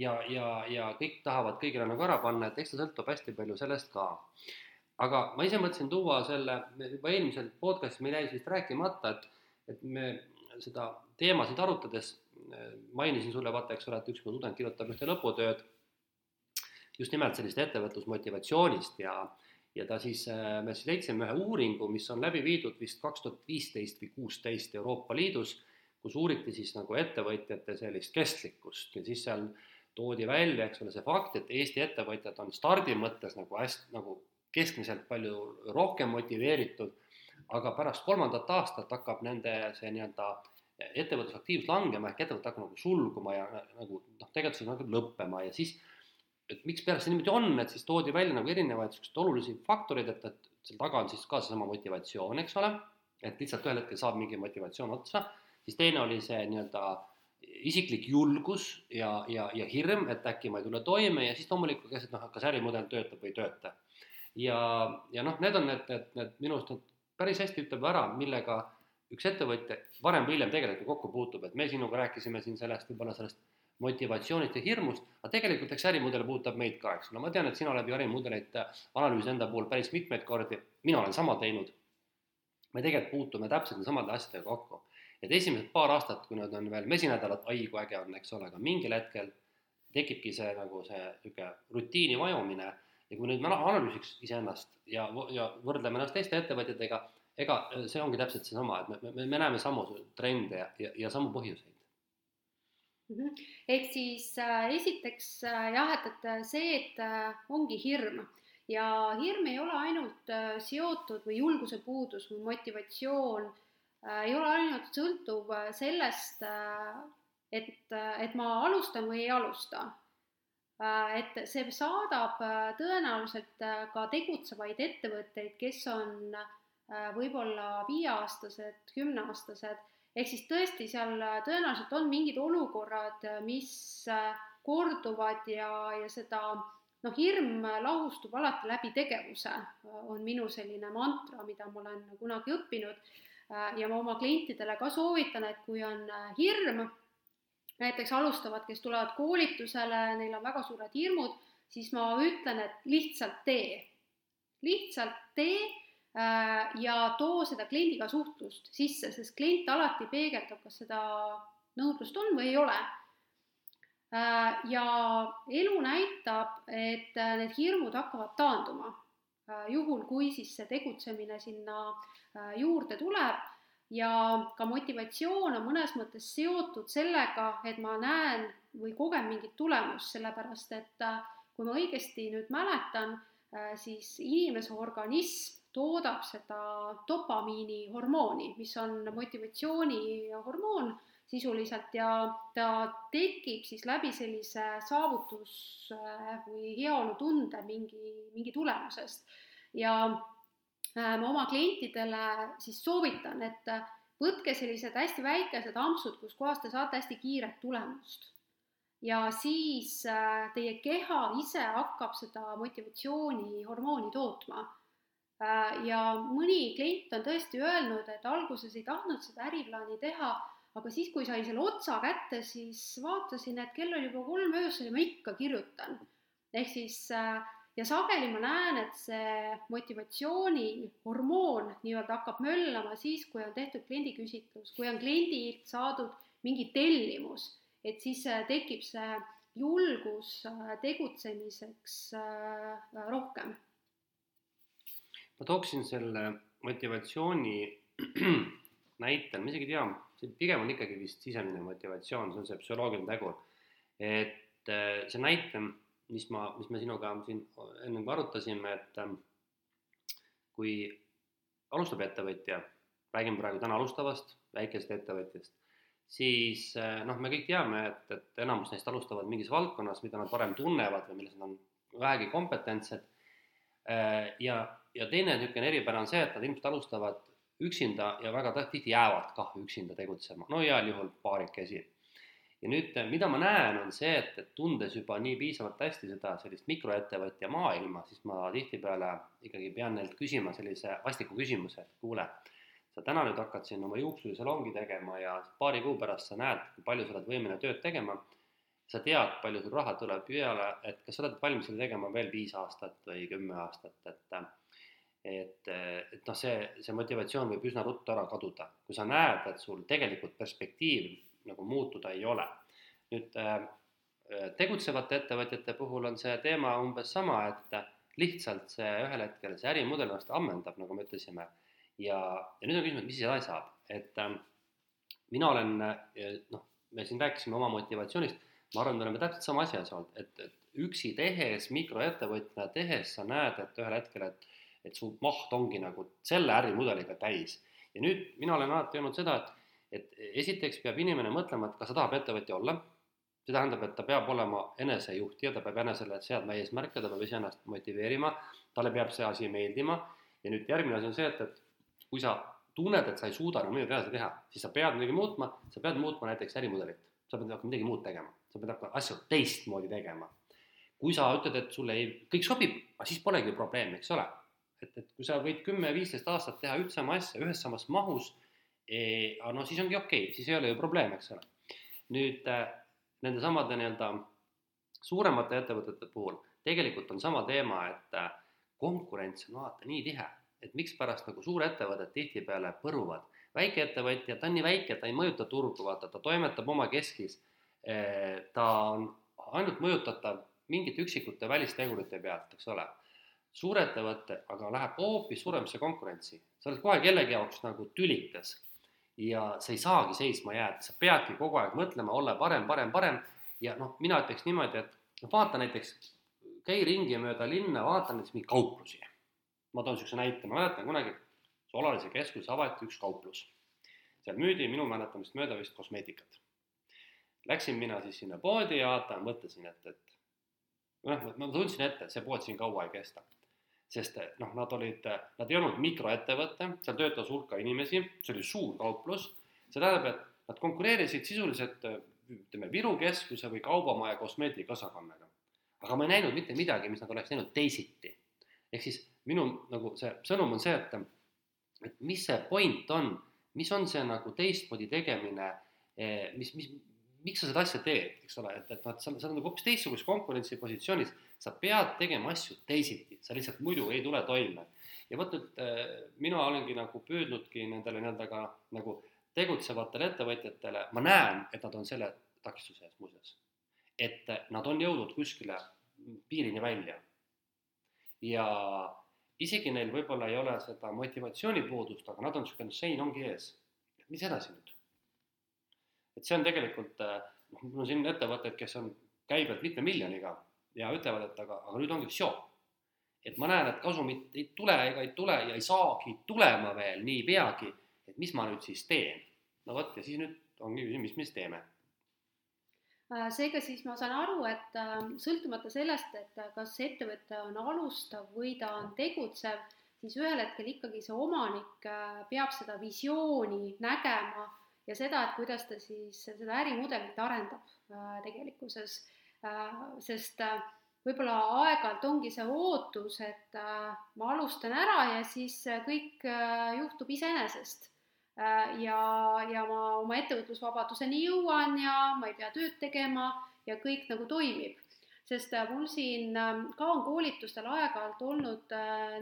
ja, ja, ja kõik tahavad kõigile nagu ära panna, et eks ta sõltub hästi palju sellest ka. aga ma ise mõtlesin tuua selle, juba eelmisel podcast'is meil jäi vist rääkimata, et, et me seda teemasid arutades mainisin sulle, vaata, eks ole, et üks mu tudeng kirjutab ühte lõputööd just nimelt sellist ettevõtlusmotivatsioonist ja ja ta siis, äh, me siis leidsime ühe uuringu, mis on läbi viidud vist kaks tuhat viisteist või kuusteist Euroopa Liidus, kus uuriti siis nagu ettevõtjate sellist kestlikkust. Ja siis seal toodi välja, eks ole, see fakt, et Eesti ettevõtjad on stardi mõttes nagu hästi, nagu keskmiselt palju rohkem motiveeritud, aga pärast kolmandat aastat hakkab nende see nii-öelda ettevõtlusaktiivsus langema ehk ettevõte hakkab nagu sulguma ja nagu noh, tegevus hakkab lõppema. Ja siis et mikspärast see niimoodi on, et siis toodi välja nagu erinevaid niisuguseid olulisi faktoreid, et, et seal taga on siis ka seesama motivatsioon, eks ole, et lihtsalt ühel hetkel saab mingi motivatsioon otsa, siis teine oli see nii-öelda isiklik julgus ja, ja, ja hirm, et äkki ma ei tule toime ja siis loomulikult, kes, et noh, kas ärimudel töötab või ei tööta. ja, ja noh, need on need, need, need minu arust nad päris hästi ütleb ära, millega üks ettevõtja varem või hiljem tegelikult kokku puutub, et me sinuga rääkisime siin sellest, võib-olla sellest motivatsioonist ja hirmust, aga tegelikult eks ärimudel puudutab meid ka, eks ole, ma tean, et sina oled ju ärimudeleid analüüsinud enda puhul päris mitmeid kordi, mina olen sama teinud. me tegelikult puutume täpselt samade asjadega kokku, et esimesed paar aastat, kui nad on veel mesinädalad, ai kui äge on, eks ole, aga mingil hetkel tekibki see nagu see niisugune rutiini vajumine ja kui nüüd me analüüsiks iseennast ja, ja võrdleme ennast teiste ettevõtjatega, ega see ongi täpselt seesama, et me, me, me näeme samu trende ja, ja, ja samu põhjuseid. Ehk siis äh, esiteks äh, jah, et, et äh, see, et ongi hirm. Ja hirm ei ole ainult seotud või julguse puudus või motivatsioon ei ole ainult sõltuv sellest et et ma alustan või ei alusta. Et see saadab tõenäoliselt ka tegutsevaid ettevõtteid, kes on võib-olla viieaastased, kümneaastased ehk siis tõesti, seal äh, tõenäoliselt on mingid olukorrad, äh, mis äh, korduvad ja, ja seda noh, hirm lahustub alati läbi tegevuse, on minu selline mantra, mida ma olen kunagi õppinud. ja ma oma klientidele ka soovitan, et kui on hirm, näiteks alustavad, kes tulevad koolitusele, neil on väga suured hirmud, siis ma ütlen, et lihtsalt tee, lihtsalt tee ja too seda kliendiga suhtlust sisse, sest klient alati peegeldab, kas seda nõudlust on või ei ole. Äh, ja elu näitab, et äh, need hirmud hakkavad taanduma, juhul kui siis see tegutsemine sinna juurde tuleb ja ka motivatsioon on mõnes mõttes seotud sellega, et ma näen või kogen mingit tulemust, sellepärast et kui ma õigesti nüüd mäletan, siis inimese organism toodab seda dopamiinihormooni, mis on motivatsioonihormoon sisuliselt ja ta tekib siis läbi sellise saavutus või heaolutunde mingi, mingi tulemusest. ja äh, ma oma klientidele siis soovitan, et võtke sellised hästi väikesed ampsud, kus kohas te saate hästi kiiret tulemust. ja siis äh, teie keha ise hakkab seda motivatsioonihormooni tootma ja mõni klient on tõesti öelnud, et alguses ei tahtnud seda äriplaani teha, aga siis, kui sain selle otsa kätte, siis vaatasin, et kell oli juba kolm öösel ja ma ikka kirjutan. ehk siis ja sageli ma näen, et see motivatsioonihormoon nii-öelda hakkab möllama siis, kui on tehtud kliendiküsitlus, kui on kliendilt saadud mingi tellimus, et siis tekib see julgus tegutsemiseks rohkem ma tooksin selle motivatsiooni näitel, ma isegi ei tea, see pigem on ikkagi vist sisemine motivatsioon, see on see psühholoogiline tegur. et äh, see näite, mis ma, mis me sinuga siin enne kui arutasime, et ähm, kui alustab ettevõtja, räägime praegu täna alustavast väikesest ettevõtjast, siis äh, noh, me kõik teame, et, et enamus neist alustavad mingis valdkonnas, mida nad varem tunnevad või milles nad on vähegi kompetentsed. Äh, ja ja teine niisugune eripära on see, et nad ilmselt alustavad üksinda ja väga tihti jäävad kah üksinda tegutsema, no heal juhul paarikesi. ja nüüd, mida ma näen, on see, et, et tundes juba nii piisavalt hästi seda sellist mikroettevõtja maailma, siis ma tihtipeale ikkagi pean neilt küsima sellise vastiku küsimuse, et kuule, sa täna nüüd hakkad siin oma juuksursalongi tegema ja paari kuu pärast sa näed, kui palju sa oled võimeline tööd tegema sa tead, palju sul raha tuleb peale, et kas sa oled valmis seda tegema veel viis aastat või kümme aastat, et et, et noh, see, see motivatsioon võib üsna ruttu ära kaduda, kui sa näed, et sul tegelikult perspektiiv nagu muutuda ei ole. nüüd äh, tegutsevate ettevõtjate puhul on see teema umbes sama, et lihtsalt see ühel hetkel see ärimudel ennast ammendab, nagu me ütlesime. ja, ja nüüd on küsimus, mis siis edasi saab, et äh, mina olen noh, me siin rääkisime oma motivatsioonist, ma arvan, me oleme täpselt sama asja ees olnud, et, et üksi tehes, mikroettevõtjana tehes sa näed, et ühel hetkel, et et su maht ongi nagu selle ärimudeliga täis. ja nüüd mina olen alati öelnud seda, et, et esiteks peab inimene mõtlema, et kas ta tahab ettevõtja olla, see tähendab, et ta peab olema enesejuhtija, ta peab enesele seadma eesmärke, ta peab iseennast motiveerima, talle peab see asi meeldima. Ja nüüd järgmine asi on see, et, et kui sa tunned, et sa ei suuda enam midagi edasi teha, siis sa pead midagi muutma, sa pead muutma näiteks ärimudelit, sa pead hakkama midagi muud tegema, sa pead hakkama asju teistmoodi tegema. kui sa ütled, et sulle ei, kõik sobib, siis polegi probleemi, eks ole et, et kui sa võid kümme-viisteist aastat teha üht sama asja ühes samas mahus eh,, no siis ongi okei okay,, siis ei ole ju probleem, eks ole. nüüd äh, nende samade nii-öelda suuremate ettevõtete puhul tegelikult on sama teema, et äh, konkurents on vaata nii tihe, et mikspärast nagu suurettevõtted tihtipeale põruvad. väikeettevõtja, ta on nii väike, ta ei mõjuta turgu, vaata, ta toimetab oma keskis eh,. ta on ainult mõjutatav mingite üksikute välistegurite pealt, eks ole suurettevõte aga läheb hoopis suuremasse konkurentsi, sa oled kohe kellegi jaoks nagu tülikas ja sa ei saagi seisma jääda, sa peadki kogu aeg mõtlema, olla parem, parem, parem ja noh, mina ütleks niimoodi, et noh, vaata näiteks, käi ringi mööda linna, vaata näiteks mingeid kauplusi. ma toon niisuguse näite, ma mäletan kunagi Solalise keskuses avati üks kauplus. seal müüdi minu mäletamist mööda vist kosmeetikat. Läksin mina siis sinna poodi ja vaatan, mõtlesin, et, et noh, ma tundsin ette, et see pood siin kaua ei kesta sest noh, nad olid, nad ei olnud mikroettevõte, seal töötas hulka inimesi, see oli suur kauplus, see tähendab, et nad konkureerisid sisuliselt ütleme, Viru keskuse või kaubamaja kosmeetikaosakonnaga. aga ma ei näinud mitte midagi, mis nad oleks teinud teisiti. ehk siis minu nagu see sõnum on see, et, et mis see point on, mis on see nagu teistmoodi tegemine, eh, mis, mis, miks sa seda asja teed, eks ole, et, et noh, et sa, sa oled nagu hoopis teistsuguses konkurentsipositsioonis, sa pead tegema asju teisiti, sa lihtsalt muidu ei tule toime. ja vot nüüd äh, mina olengi nagu püüdnudki nendele nii-öelda ka nagu tegutsevatele ettevõtjatele, ma näen, et nad on selle takistuse ees muuseas. et nad on jõudnud kuskile piirini välja. ja isegi neil võib-olla ei ole seda motivatsioonipuudust, aga nad on niisugune sein ongi ees. mis edasi nüüd? Et see on tegelikult, äh, noh, mul on siin ettevõtted, kes on käibelt mitme miljoniga ja ütlevad, et aga, aga nüüd ongi visioon. et ma näen, et kasumit ei tule ega ei tule ja ei saagi tulema veel niipeagi, et mis ma nüüd siis teen. no vot, ja siis nüüd ongi küsimus, mis me siis teeme äh, seega siis ma saan aru, et äh, sõltumata sellest, et kas ettevõte on alustav või ta on tegutsev, siis ühel hetkel ikkagi see omanik peab seda visiooni nägema ja seda, et kuidas ta siis seda ärimudelit arendab äh, tegelikkuses äh,, sest äh, võib-olla aeg-ajalt ongi see ootus, et ma alustan ära ja siis kõik juhtub iseenesest. ja, ja ma oma ettevõtlusvabaduseni jõuan ja ma ei pea tööd tegema ja kõik nagu toimib. sest mul siin ka on koolitustel aeg-ajalt olnud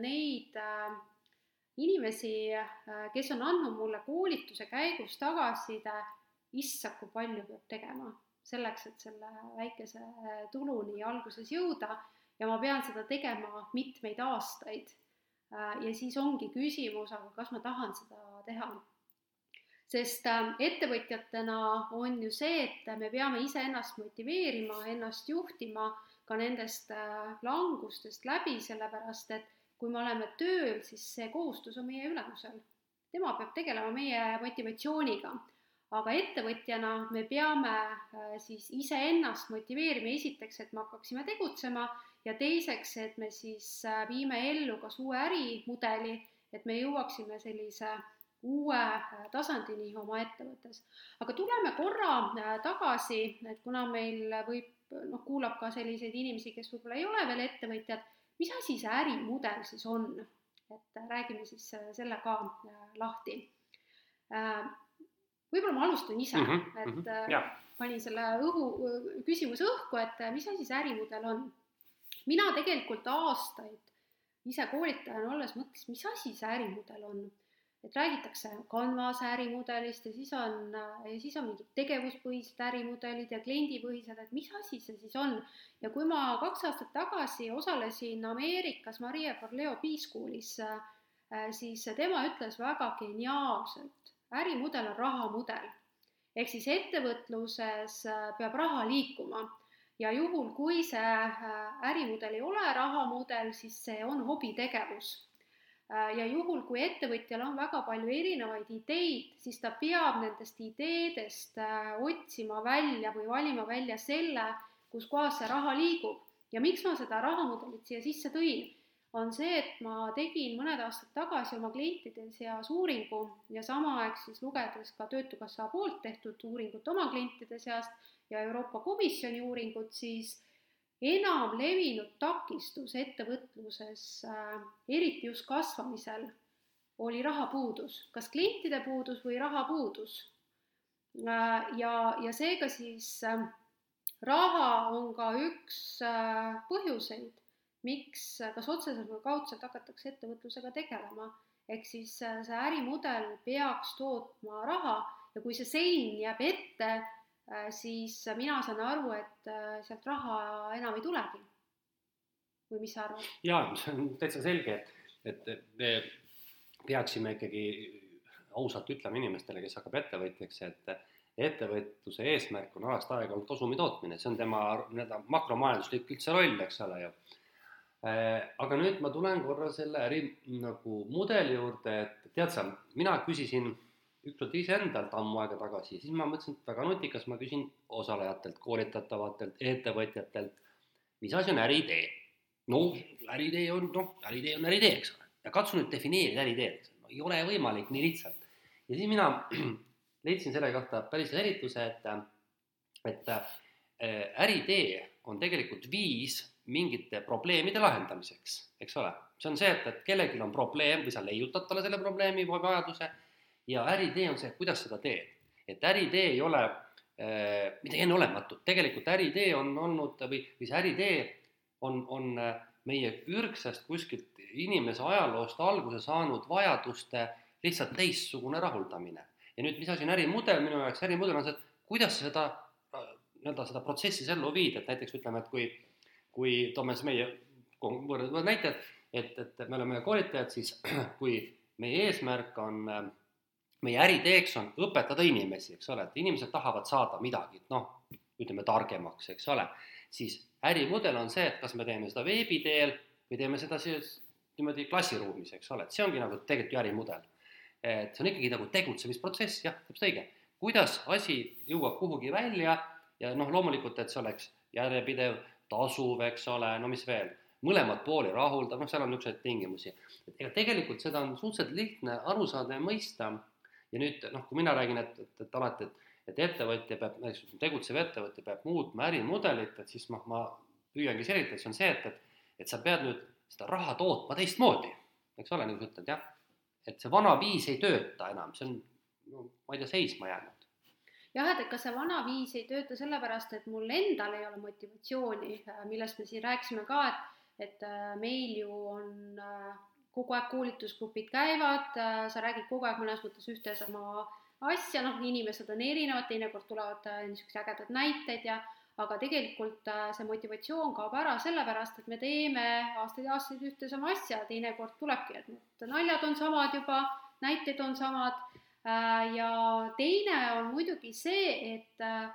neid inimesi, kes on andnud mulle koolituse käigus tagasiside, issand, kui palju peab tegema selleks, et selle väikese tuluni alguses jõuda ja ma pean seda tegema mitmeid aastaid. ja siis ongi küsimus, aga kas ma tahan seda teha? sest äh, ettevõtjatena on ju see, et me peame iseennast motiveerima, ennast juhtima ka nendest äh, langustest läbi, sellepärast et kui me oleme tööl, siis see kohustus on meie ülemusel. tema peab tegelema meie motivatsiooniga aga ettevõtjana me peame äh, siis iseennast motiveerima, esiteks, et me hakkaksime tegutsema ja teiseks, et me siis äh, viime ellu kas uue ärimudeli, et me jõuaksime sellise uue äh, tasandini oma ettevõttes. aga tuleme korra tagasi, et kuna meil võib, noh, kuulab ka selliseid inimesi, kes võib-olla ei ole veel ettevõtjad, mis asi see ärimudel siis on? et räägime siis selle ka lahti võib-olla ma alustan ise mm, -hmm, et yeah. panin selle õhu, küsimuse õhku, et äh, mis asi see ärimudel on. mina tegelikult aastaid ise koolitajana olles mõtlesin, mis asi see ärimudel on. Et räägitakse Canvase ärimudelist ja siis on, äh, siis on mingid tegevuspõhised ärimudelid ja kliendipõhised, et mis asi see siis on. ja kui ma kaks aastat tagasi osalesin Ameerikas Maria Forleo B-Schoolis, siis tema ütles väga geniaalselt, ärimudel on rahamudel. ehk siis ettevõtluses äh, peab raha liikuma ja juhul, kui see äh, ärimudel ei ole rahamudel, siis see on hobitegevus. Äh, ja juhul, kui ettevõtjal on väga palju erinevaid ideid, siis ta peab nendest ideedest otsima välja või valima välja selle, kus kohas see raha liigub. ja miks ma seda rahamudelit siia sisse tõin? on see, et ma tegin mõned aastad tagasi oma klientide seas uuringu ja ajal siis lugedes ka Töötukassa poolt tehtud uuringut oma klientide seast ja Euroopa Komisjoni uuringut, siis enam levinud takistus ettevõtluses äh,, eriti just kasvamisel, oli rahapuudus, kas klientide puudus või rahapuudus äh,. ja, ja seega siis äh, raha on ka üks põhjuseid, miks, kas otseselt või kaudselt hakatakse ettevõtlusega tegelema. ehk siis see ärimudel peaks tootma raha ja kui see sein jääb ette, siis mina saan aru, et äh, sealt raha enam ei tulegi. või mis sa arvad? jaa, see on täitsa selge, et, et me peaksime ikkagi ausalt ütlema inimestele, kes hakkab ettevõtjaks, et ettevõtluse eesmärk on alast aega olnud kasumi tootmine, see on tema nii-öelda makromajanduslik üldse roll, eks ole ju Äh, aga nüüd ma tulen korra selle äri nagu mudeli juurde, et tead sa, mina küsisin ükskord iseendalt ammu aega tagasi, siis ma mõtlesin, et väga nutikas, ma küsin osalejatelt, koolitatavatelt, ettevõtjatelt, mis asi on äriidee? no äriidee on, noh, äriidee on äriidee, eks ole, ja katsu nüüd defineerida äriideed, no ei ole võimalik nii lihtsalt. ja siis mina leidsin selle kohta päris selgituse, et, et äh, äriidee on tegelikult viis mingite probleemide lahendamiseks, eks ole. see on see, et, et kellelgi on probleem või sa leiutad talle selle probleemi või vajaduse ja äriidee on see, kuidas seda teed. et äriidee ei ole äh, midagi enneolematut, tegelikult äriidee on olnud või, või see äriidee on, on äh, meie ürgsest kuskilt inimese ajaloost alguse saanud vajaduste lihtsalt teistsugune rahuldamine. ja nüüd, mis asi on ärimudel, minu jaoks ärimudel on see, et kuidas sa seda äh, nii-öelda seda protsessi ellu viid, et näiteks ütleme, et kui kui toome siis meie võrdlevad näited, et, et me oleme koolitajad, siis kui meie eesmärk on, meie äriteeks on õpetada inimesi, eks ole, et inimesed tahavad saada midagi, noh, ütleme targemaks, eks ole, siis ärimudel on see, et kas me teeme seda veebi teel või teeme seda siis niimoodi klassiruumis, eks ole, et see ongi nagu tegelikult ju ärimudel. et see on ikkagi nagu tegutsemisprotsess, jah, täpselt õige. kuidas asi jõuab kuhugi välja ja noh, loomulikult, et see oleks järjepidev tasuv, eks ole, no mis veel, mõlemat pooli rahuldav, noh, seal on niisuguseid tingimusi. ega tegelikult seda on suhteliselt lihtne aru saada ja mõista ja nüüd noh, kui mina räägin, et, et, et alati, et et ettevõtja peab, näiteks tegutsev ettevõtja peab muutma ärimudelit, et siis noh, ma püüangi selgitada, see on see, et, et, et sa pead nüüd seda raha tootma teistmoodi, eks ole, nagu sa ütled, jah. et see vana viis ei tööta enam, see on, no ma ei tea, seisma jäänud. jah, et, et kas see vana viis ei tööta sellepärast, et mul endal ei ole motivatsiooni, millest me siin rääkisime ka, et, et äh, meil ju on äh, kogu aeg koolitusgrupid käivad, äh, sa räägid kogu aeg mõnes mõttes ühte sama asja, noh, inimesed on erinevad, teinekord tulevad niisugused ägedad näited ja aga tegelikult äh, see motivatsioon kaob ära sellepärast, et me teeme aastaid ja aastaid ühte sama asja, teinekord tulebki, et need naljad on samad juba, näited on samad äh, ja teine on muidugi see, et äh,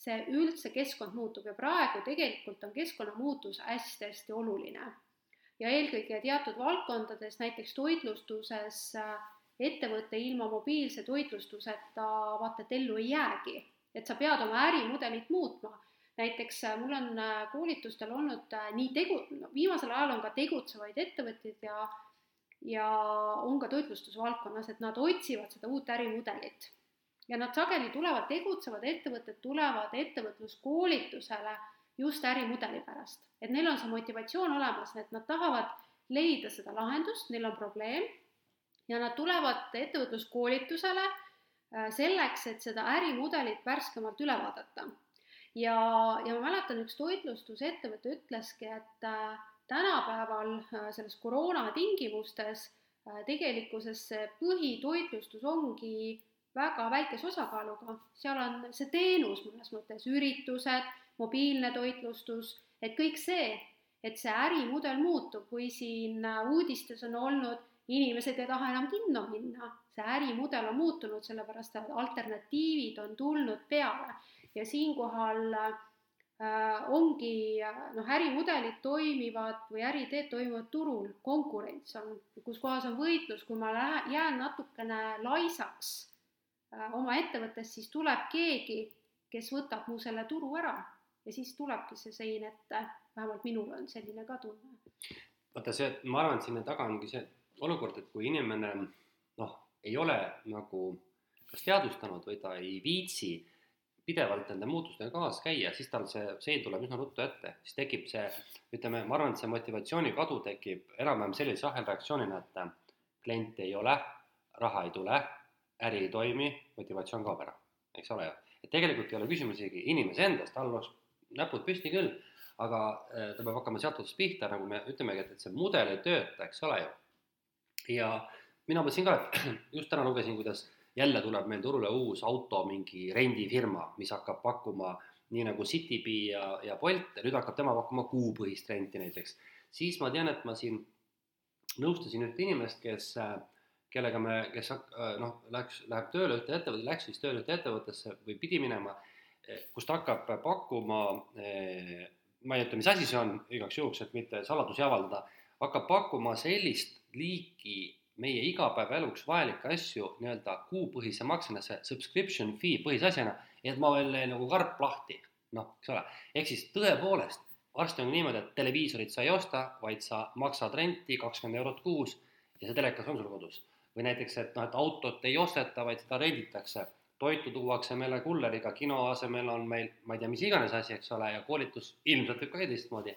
see üldse keskkond muutub ja praegu tegelikult on keskkonnamuutus hästi-hästi oluline. Ja eelkõige teatud valdkondades, näiteks toitlustuses, ettevõte ilma mobiilse toitlustuseta vaata et ellu ei jäägi, et sa pead oma ärimudelit muutma näiteks äh, mul on äh, koolitustel olnud äh, nii tegu-, no viimasel ajal on ka tegutsevaid ettevõtteid ja ja on ka toitlustusvaldkonnas, et nad otsivad seda uut ärimudelit. ja nad sageli tulevad, tegutsevad ettevõtted tulevad ettevõtluskoolitusele just ärimudeli pärast. et neil on see motivatsioon olemas, et nad tahavad leida seda lahendust, neil on probleem ja nad tulevad ettevõtluskoolitusele selleks, et seda ärimudelit värskemalt üle vaadata ja, ja ma mäletan, üks toitlustusettevõte ütleski, et äh, tänapäeval äh, selles koroona tingimustes äh, tegelikkuses see põhitoitlustus ongi väga väikese osakaaluga, seal on see teenus mõnes mõttes, üritused, mobiilne toitlustus, et kõik see, et see ärimudel muutub, kui siin uudistes on olnud, inimesed ei taha enam kinno minna, see ärimudel on muutunud, sellepärast et alternatiivid on tulnud peale. Ja siinkohal äh, ongi noh, ärimudelid toimivad või äriteed toimuvad turul, konkurents on, kus kohas on võitlus, kui ma lähe, jään natukene laisaks äh, oma ettevõttes, siis tuleb keegi, kes võtab mu selle turu ära ja siis tulebki see sein ette, vähemalt minul on selline ka tunne. vaata see, ma arvan, et sinna taga ongi see olukord, et kui inimene noh, ei ole nagu kas teadvustanud või ta ei viitsi pidevalt nende muutustega kaasas käia, siis tal see sein tuleb üsna ruttu ette, siis tekib see, ütleme, ma arvan, et see motivatsiooni kadu tekib enam-vähem sellise ahelreaktsioonina, et klienti ei ole, raha ei tule, äri ei toimi, motivatsioon kaob ära, eks ole ju. et tegelikult ei ole küsimus isegi inimese endas, tal oleks näpud püsti küll, aga äh, ta peab hakkama sealt otsast pihta, nagu me ütlemegi, et, et see mudel ei tööta, eks ole ju. ja mina mõtlesin ka, et just täna lugesin, kuidas jälle tuleb meil turule uus auto mingi rendifirma, mis hakkab pakkuma nii nagu Citybee ja, ja Bolt ja nüüd hakkab tema pakkuma kuupõhist renti näiteks. siis ma tean, et ma siin nõustasin ühte inimest, kes, kellega me, kes noh, läks, läheb tööle ühte ettevõtte, läks siis tööle ühte ettevõttesse või pidi minema, kus ta hakkab pakkuma, ma ei ütle, mis asi see on, igaks juhuks, et mitte saladusi avaldada, hakkab pakkuma sellist liiki meie igapäevaeluks vajalikke asju nii-öelda kuupõhise maksena, see subscription fee põhise asjana, et ma veel nagu karp lahti, noh, eks ole, ehk siis tõepoolest, varsti on niimoodi, et televiisorit sa ei osta, vaid sa maksad renti kakskümmend eurot kuus ja see telekas on sul kodus. või näiteks, et noh, et autot ei osteta, vaid seda renditakse, toitu tuuakse meile kulleriga, kino asemel on meil, ma ei tea, mis iganes asi, eks ole, ja koolitus ilmselt võib ka teistmoodi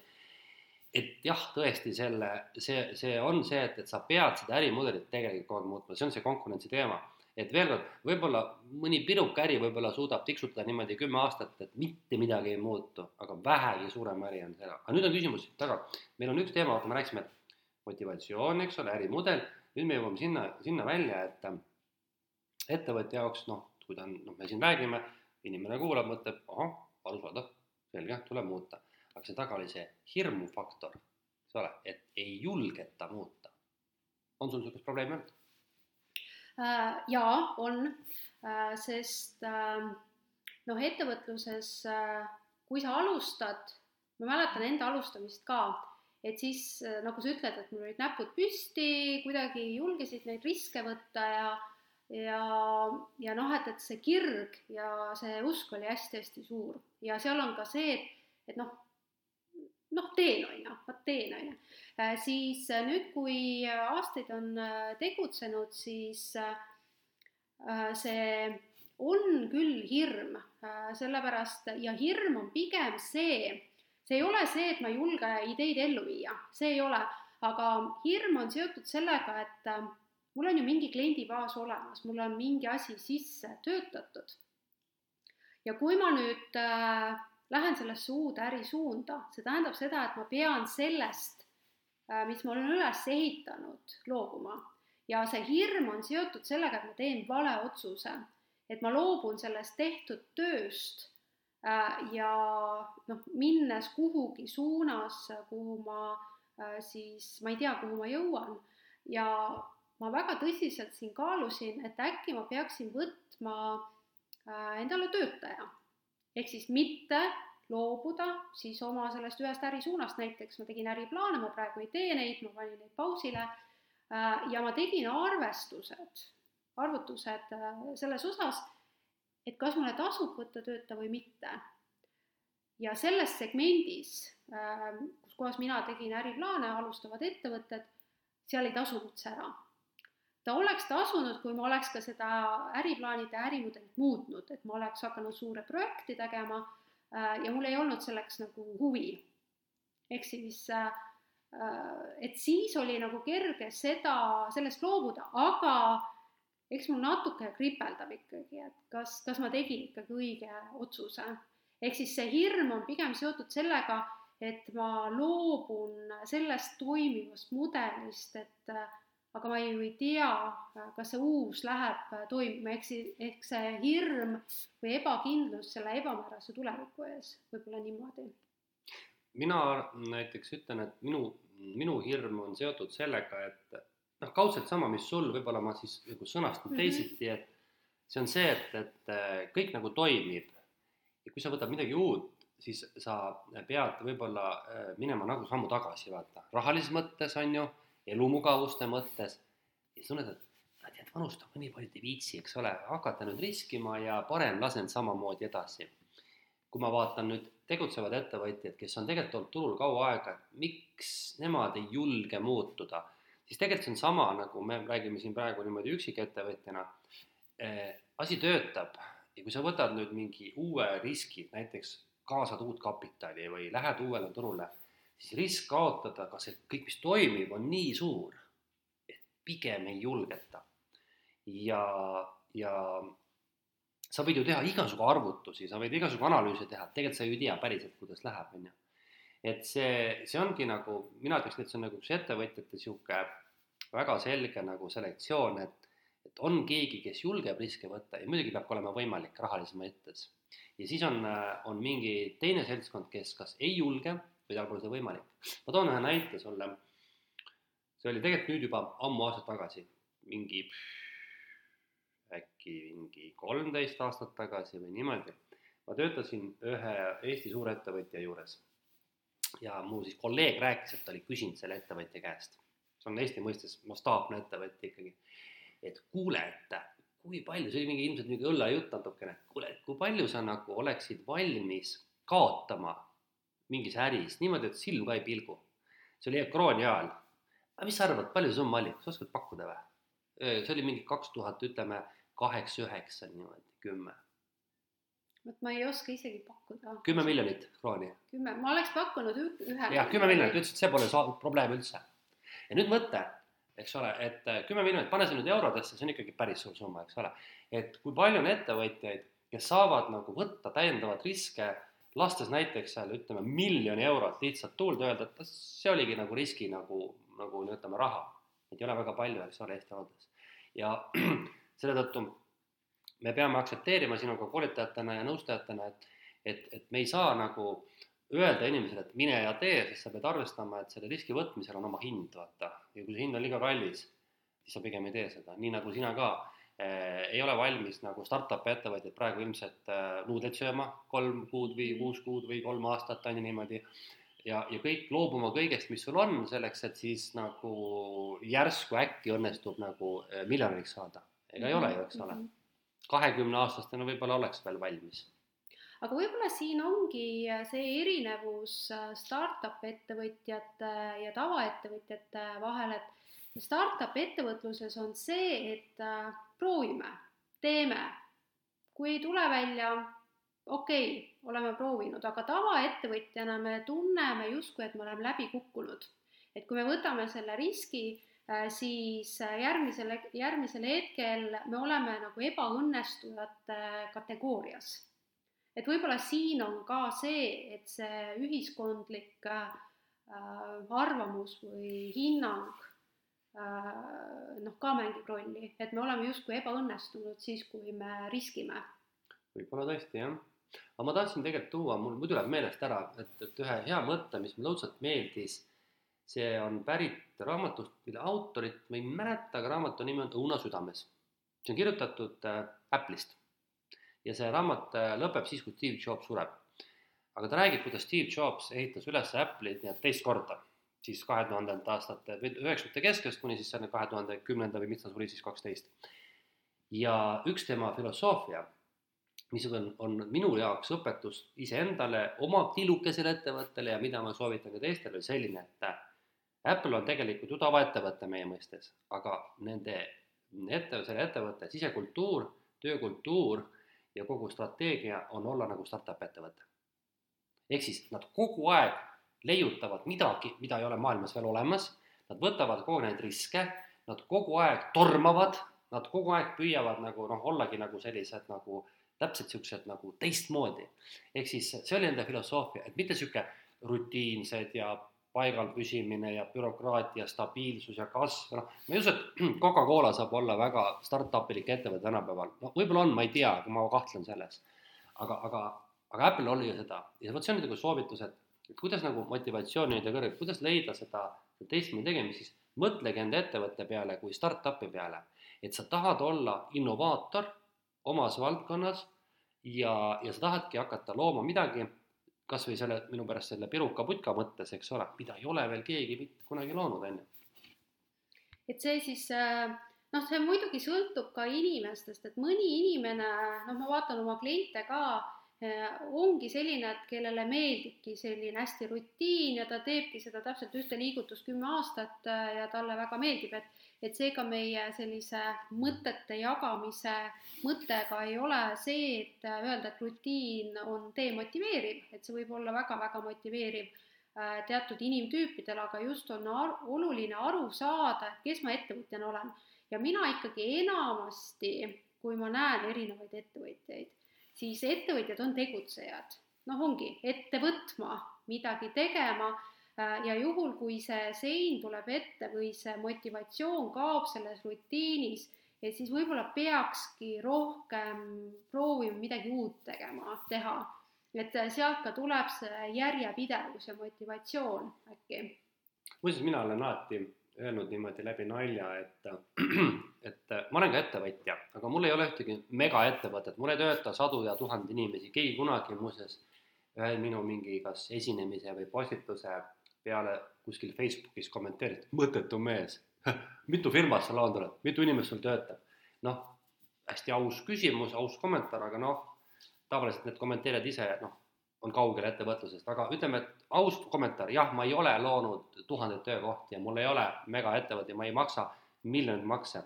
et jah, tõesti selle, see, see on see, et, et sa pead seda ärimudelit tegelikult kogu aeg muutma, see on see konkurentsi teema. et veel kord, võib-olla mõni piruka äri võib-olla suudab tiksutada niimoodi kümme aastat, et mitte midagi ei muutu, aga vähegi suurem äri on seda. aga nüüd on küsimus taga, meil on üks teema, vaata, me rääkisime, et motivatsioon, eks ole, ärimudel, nüüd me jõuame sinna, sinna välja, et ettevõtja jaoks noh, kui ta on, noh, me siin räägime, inimene kuulab, mõtleb, ahah, arusaadav, selge, tuleb muuta aga see taga oli see hirmufaktor, eks ole, et ei julgeta muuta. on sul niisugust probleemi olnud? Äh, jaa, on, äh, sest äh, noh, ettevõtluses, kui sa alustad, ma mäletan enda alustamist ka, et siis nagu sa ütled, et mul olid näpud püsti, kuidagi julgesid neid riske võtta ja ja, ja noh, et, et see kirg ja see usk oli hästi-hästi suur ja seal on ka see, et, et noh, noh, teen, on ju, vot teen, on ju. Äh, siis äh, nüüd, kui aastaid on äh, tegutsenud, siis see on küll hirm, sellepärast ja hirm on pigem see, see ei ole see, et ma ei julge ideid ellu viia, see ei ole, aga hirm on seotud sellega, et mul on ju mingi kliendibaas olemas, mul on mingi asi sisse töötatud. ja kui ma nüüd äh, lähen sellesse uude ärisuunda, see tähendab seda, et ma pean sellest, äh, mis ma olen üles ehitanud, loobuma. ja see hirm on seotud sellega, et ma teen vale otsuse, et ma loobun sellest tehtud tööst äh, ja noh, minnes kuhugi suunas, kuhu ma äh, siis, ma ei tea, kuhu ma jõuan ja ma väga tõsiselt siin kaalusin, et äkki ma peaksin võtma endale töötaja. Ehk siis mitte loobuda siis oma sellest ühest ärisuunast, näiteks ma tegin äriplaane, ma praegu ei tee neid, ma panin neid pausile. Äh, ja ma tegin arvestused, arvutused äh, selles osas, et kas mulle tasub võtta töötaja või mitte. ja selles segmendis, äh, kus kohas mina tegin äriplaane, alustavad ettevõtted, seal ei tasunud see ära ta oleks tasunud, kui ma oleks ka seda äriplaanide ärimudelit muutnud, et ma oleks hakanud suure projekti tegema äh, ja mul ei olnud selleks nagu huvi. ehk siis, äh, et siis oli nagu kerge seda, sellest loobuda, aga eks mul natuke kripeldab ikkagi, et kas, kas ma tegin ikkagi õige otsuse. ehk siis see hirm on pigem seotud sellega, et ma loobun sellest toimivast mudelist, et aga ma ju ei tea, kas see uus läheb toimima, ehk siis, ehk see hirm või ebakindlus selle ebamäärase tuleviku ees, võib-olla niimoodi. mina näiteks ütlen, et minu, minu hirm on seotud sellega, et noh, kaudselt sama, mis sul, võib-olla ma siis nagu sõnastan mm -hmm. teisiti, et see on see, et, et kõik nagu toimib. ja kui sa võtad midagi uut, siis sa pead võib-olla äh, minema nagu sammu tagasi, vaata, rahalises mõttes on ju elumugavuste mõttes. ja siis tunned, et tead, vanustama nii palju ei viitsi, eks ole, hakata nüüd riskima ja parem lasen samamoodi edasi. kui ma vaatan nüüd tegutsevad ettevõtjad, kes on tegelikult olnud turul kaua aega, et miks nemad ei julge muutuda, siis tegelikult see on sama, nagu me räägime siin praegu niimoodi üksikettevõtjana eh,. asi töötab ja kui sa võtad nüüd mingi uue riski, näiteks kaasad uut kapitali või lähed uuele turule siis risk kaotada, ka see kõik, mis toimib, on nii suur, et pigem ei julgeta. ja, ja sa võid ju teha igasugu arvutusi, sa võid igasugu analüüse teha, tegelikult sa ju ei tea päriselt, kuidas läheb, on ju. et see, see ongi nagu, mina ütleks, et see on nagu üks ettevõtjate niisugune väga selge nagu selektsioon, et, et on keegi, kes julgeb riske võtta ja muidugi peab ka olema võimalik rahalises mõttes. ja siis on, on mingi teine seltskond, kes kas ei julge või tal pole seda võimalik. ma toon ühe näite sulle. see oli tegelikult nüüd juba ammu aastaid tagasi, mingi äkki mingi kolmteist aastat tagasi või niimoodi. ma töötasin ühe Eesti suurettevõtja juures ja mu siis kolleeg rääkis, et ta oli küsinud selle ettevõtja käest, see on Eesti mõistes mastaapne ettevõtja ikkagi, et kuule, et kui palju, see oli mingi ilmselt mingi õllejutt natukene, kuule, kui palju sa nagu oleksid valmis kaotama mingis äris niimoodi, et silm ka ei pilgu. see oli krooni ajal. aga mis sa arvad, palju see summa oli, kas oskad pakkuda või? see oli mingi kaks tuhat, ütleme kaheksa, üheksa niimoodi, kümme. vot ma ei oska isegi pakkuda. kümme miljonit krooni. kümme, ma oleks pakkunud ühe. jah, kümme miljonit, ütlesid, see pole saa-, probleem üldse. ja nüüd mõtle, eks ole, et äh, kümme miljonit, pane see nüüd eurodesse, see on ikkagi päris suur summa, eks ole. et kui palju on ettevõtjaid, kes saavad nagu võtta täiendavaid riske lastes näiteks seal ütleme miljoni eurot lihtsalt tuulde öelda, et see oligi nagu riski nagu, nagu ütleme raha. et ei ole väga palju, eks ole, Eesti oludes. ja selle tõttu me peame aktsepteerima sinuga koolitajatena ja nõustajatena, et, et, et me ei saa nagu öelda inimesele, et mine ja tee, sest sa pead arvestama, et selle riski võtmisel on oma hind, vaata. ja kui see hind on liiga kallis, siis sa pigem ei tee seda, nii nagu sina ka ei ole valmis nagu startup'i ettevõtjad praegu ilmselt eh, nuudleid sööma kolm kuud või kuus kuud või kolm aastat on ju niimoodi. ja, ja kõik loobuma kõigest, mis sul on, selleks, et siis nagu järsku äkki õnnestub nagu eh, miljonäriks saada. ega ei ole ju, eks ole. Mhm. kahekümne aastastena võib-olla oleks veel valmis aga võib-olla siin ongi see erinevus startup ettevõtjate ja tavaettevõtjate vahel, et startup ettevõtluses on see, et äh, proovime, teeme. kui ei tule välja, okei okay,, oleme proovinud, aga tavaettevõtjana me tunneme justkui, et me oleme läbi kukkunud. et kui me võtame selle riski, äh, siis äh, järgmisel, järgmisel hetkel me oleme nagu ebaõnnestujate kategoorias. et võib-olla siin on ka see, et see ühiskondlik äh, arvamus või hinnang noh, ka mängib rolli, et me oleme justkui ebaõnnestunud siis, kui me riskime. võib-olla tõesti jah aga ma tahtsin tegelikult tuua, mul muidu läheb meelest ära, et, et ühe hea mõtte, mis mulle õudselt meeldis, see on pärit raamatust, mille autorit ma ei mäleta, aga raamatu nimi on Õuna südames. see on kirjutatud äh, Apple'ist ja see raamat äh, lõpeb siis, kui Steve Jobs sureb. aga ta räägib, kuidas Steve Jobs ehitas üles Apple'it nii et teist korda, siis kahe tuhandendate aastate või üheksakümnendate keskest kuni siis selle kahe tuhande kümnenda või mis ta suri siis kaksteist. ja üks tema filosoofia mis on, on minu jaoks õpetus iseendale, oma tillukesele ettevõttele ja mida ma soovitan ka teistele, selline, et Apple on tegelikult ju tavaettevõte meie mõistes, aga nende ette, selle ettevõtte sisekultuur, töökultuur ja kogu strateegia on olla nagu startup ettevõte. ehk siis nad kogu aeg leiutavad midagi, mida ei ole maailmas veel olemas, nad võtavad kogu neid riske, nad kogu aeg tormavad, nad kogu aeg püüavad nagu noh, ollagi nagu sellised nagu täpselt niisugused nagu teistmoodi. ehk siis see oli nende filosoofia, et mitte niisugune rutiinsed ja paigal püsimine ja bürokraatia, stabiilsus ja kasv, noh, ma ei usu, et Coca-Cola saab olla väga startup-ilik ettevõte tänapäeval, no võib-olla on, ma ei tea, ma kahtlen selles. aga, aga, aga Apple oli ju seda ja vot see on nagu soovitus, et, et kuidas nagu motivatsiooni hoida kõrgel, kuidas leida seda teistmoodi tegemist, siis mõtlegi enda ettevõtte peale kui startup'i peale, et sa tahad olla innovaator omas valdkonnas ja, ja sa tahadki hakata looma midagi, kas või selle, minu pärast selle piruka-putka mõttes, eks ole, mida ei ole veel keegi mitte kunagi loonud, on ju. et see siis äh, noh, see muidugi sõltub ka inimestest, et mõni inimene, noh, ma vaatan oma kliente ka, ongi selline, et kellele meeldibki selline hästi rutiin ja ta teebki seda täpselt ühte liigutust kümme aastat äh, ja talle väga meeldib, et et seega meie sellise mõtete jagamise mõttega ei ole see, et öelda, et rutiin on demotiveeriv, et see võib olla väga-väga motiveeriv äh, teatud inimtüüpidel, aga just on ar oluline aru saada, et kes ma ettevõtjana olen. ja mina ikkagi enamasti, kui ma näen erinevaid ettevõtjaid, siis ettevõtjad on tegutsejad. noh, ongi ette võtma, midagi tegema Äh, ja juhul, kui see sein tuleb ette või see motivatsioon kaob selles rutiinis, et siis võib-olla peakski rohkem proovima midagi uut tegema, teha. et sealt ka tuleb see järjepidevus ja motivatsioon äkki. muuseas, mina olen alati öelnud niimoodi läbi nalja, et, et ma olen ka ettevõtja, aga mul ei ole ühtegi megaettevõtet, mul ei tööta sadu ja tuhandeid inimesi, keegi kunagi muuseas ühe minu mingi kas esinemise või postituse peale kuskil Facebookis kommenteerid, mõttetu mees. Mitu firmat sa lood oled, mitu inimest sul töötab? noh, hästi aus küsimus, aus kommentaar, aga noh, tavaliselt need kommenteerijad ise noh, on kaugel ettevõtlusest, aga ütleme, et aus kommentaar, jah, ma ei ole loonud tuhandeid töökohti ja mul ei ole megaettevõte ja ma ei maksa miljoneid makse.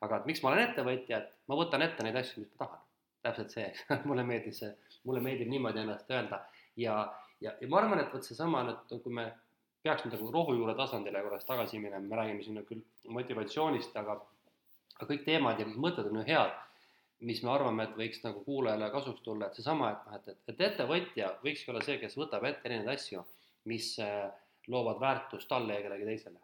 aga et miks ma olen ettevõtja, et ma võtan ette neid asju, mis ma tahan. täpselt see, eks mulle meeldib see, mulle meeldib niimoodi ennast öelda ja, ja, ja ma arvan, et vot seesama, et kui me peaks nüüd nagu rohujuure tasandile korraks tagasi minema, me räägime siin küll motivatsioonist, aga aga kõik teemad ja kõik mõtted on ju head, mis me arvame, et võiks nagu kuulajale kasuks tulla, et seesama, et noh, et, et, et ettevõtja võikski olla see, kes võtab ette erinevaid asju, mis äh, loovad väärtust talle ja kellelegi teisele,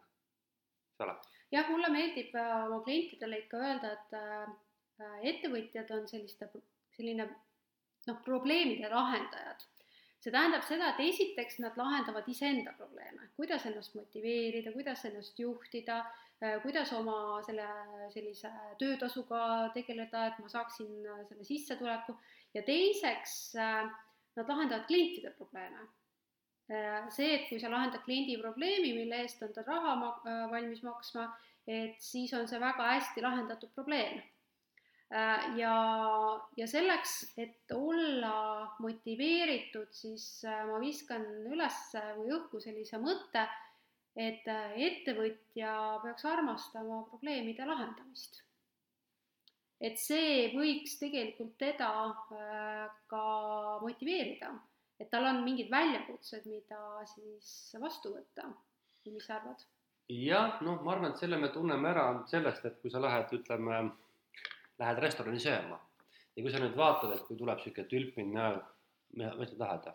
eks ole. jah, mulle meeldib äh, oma klientidele ikka öelda, et äh, ettevõtjad on selliste, selline noh, probleemide lahendajad see tähendab seda, et esiteks nad lahendavad iseenda probleeme, kuidas ennast motiveerida, kuidas ennast juhtida, äh, kuidas oma selle sellise töötasuga tegeleda, et ma saaksin äh, selle sissetuleku. Ja teiseks äh, nad lahendavad klientide probleeme. see, et kui sa lahendad kliendi probleemi, mille eest on ta raha ma-, valmis maksma, et siis on see väga hästi lahendatud probleem ja, ja selleks, et olla motiveeritud, siis äh, ma viskan üles või õhku sellise mõtte, et äh, ettevõtja peaks armastama probleemide lahendamist. et see võiks tegelikult teda äh, ka motiveerida, et tal on mingid väljakutsed, mida siis vastu võtta mis sa arvad? jah, noh, ma arvan, et selle me tunneme ära sellest, et kui sa lähed, ütleme, lähed restorani sööma ja kui sa nüüd vaatad, et kui tuleb niisugune tülpin näo, mis sa tahad?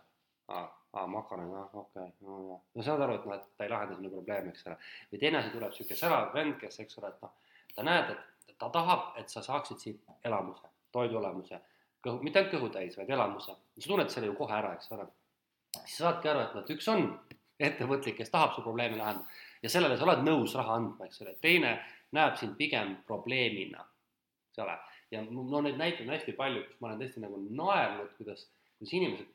aa, makaron, ah, okei okay,, no jah. no saad aru, et noh, et ta ei lahenda sinu probleemi, eks ole. või teine asi tuleb niisugune särav vend, kes, eks ole, et noh, ta näed, et ta tahab, et sa saaksid siit elamuse, toiduelamuse, kõhu, mitte ainult kõhutäis, vaid elamuse. sa tunned selle ju kohe ära, eks ole. siis sa saadki aru, et noh, et üks on ettevõtlik, kes tahab su probleemi lahendada ja sellele sa oled nõus raha andma, eks ole, teine näeb sind pigem probleemina, eks ole. ja no neid näiteid on hästi palju, kus ma olen tõesti nagu naernud, kuidas, kuidas inimesed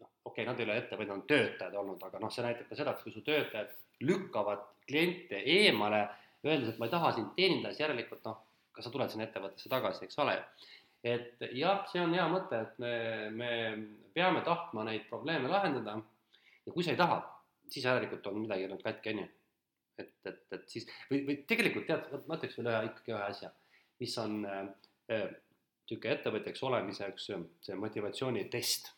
noh, okei okay,, nad ei ole ettevõtjad, on töötajad olnud, aga noh, see näitab ka seda, et kui su töötajad lükkavad kliente eemale, öeldes, et ma ei taha sind teenindada, siis järelikult noh, ka sa tuled sinna ettevõttesse tagasi, eks ole. et jah, see on hea mõte, et me, me peame tahtma neid probleeme lahendada ja kui sa ei taha, siis järelikult on midagi nüüd katki, on ju. et, et, et siis või, või tegelikult tead, ma ütleks veel ühe ikkagi ühe asja, mis on niisugune äh, ettevõtjaks olemise üks see motivatsioonitest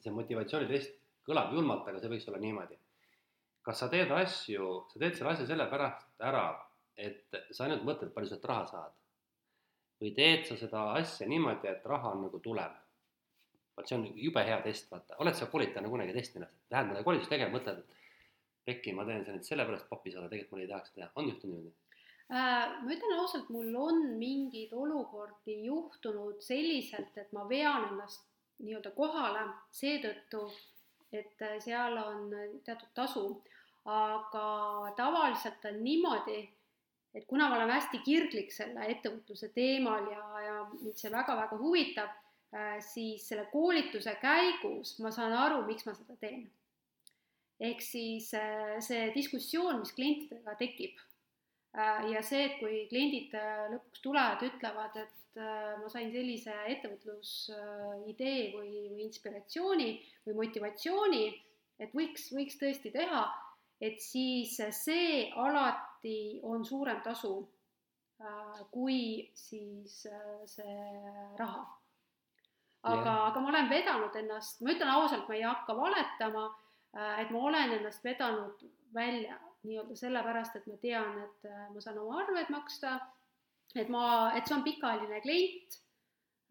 see motivatsioonitest kõlab julmalt, aga see võiks olla niimoodi. kas sa teed asju, sa teed selle asja sellepärast ära, et sa ainult mõtled, palju sealt raha saad? või teed sa seda asja niimoodi, et raha on nagu tulem? vot see on jube hea test, vaata, oled sa koolitajana kunagi testinud, lähed mõnda koolitust tegema, mõtled, et pekki, ma teen seda nüüd sellepärast papi saada, tegelikult mul ei tahaks teha, on juhtunud niimoodi? Äh, ma ütlen ausalt, mul on mingeid olukordi juhtunud selliselt, et ma vean ennast nii-öelda kohale seetõttu, et seal on teatud tasu, aga tavaliselt on niimoodi, et kuna ma olen hästi kirglik selle ettevõtluse teemal ja, ja mind see väga-väga huvitab, äh, siis selle koolituse käigus ma saan aru, miks ma seda teen. ehk siis äh, see diskussioon, mis klientidega tekib äh, ja see, et kui kliendid lõpuks tulevad, ütlevad, et äh, ma sain sellise ettevõtlusidee või, või inspiratsiooni või motivatsiooni, et võiks, võiks tõesti teha, et siis see alati on suurem tasu äh, kui siis äh, see raha. aga yeah., aga ma olen vedanud ennast, ma ütlen ausalt, ma ei hakka valetama, et ma olen ennast vedanud välja nii-öelda sellepärast, et ma tean, et ma saan oma arved maksta et ma, et see on pikaajaline klient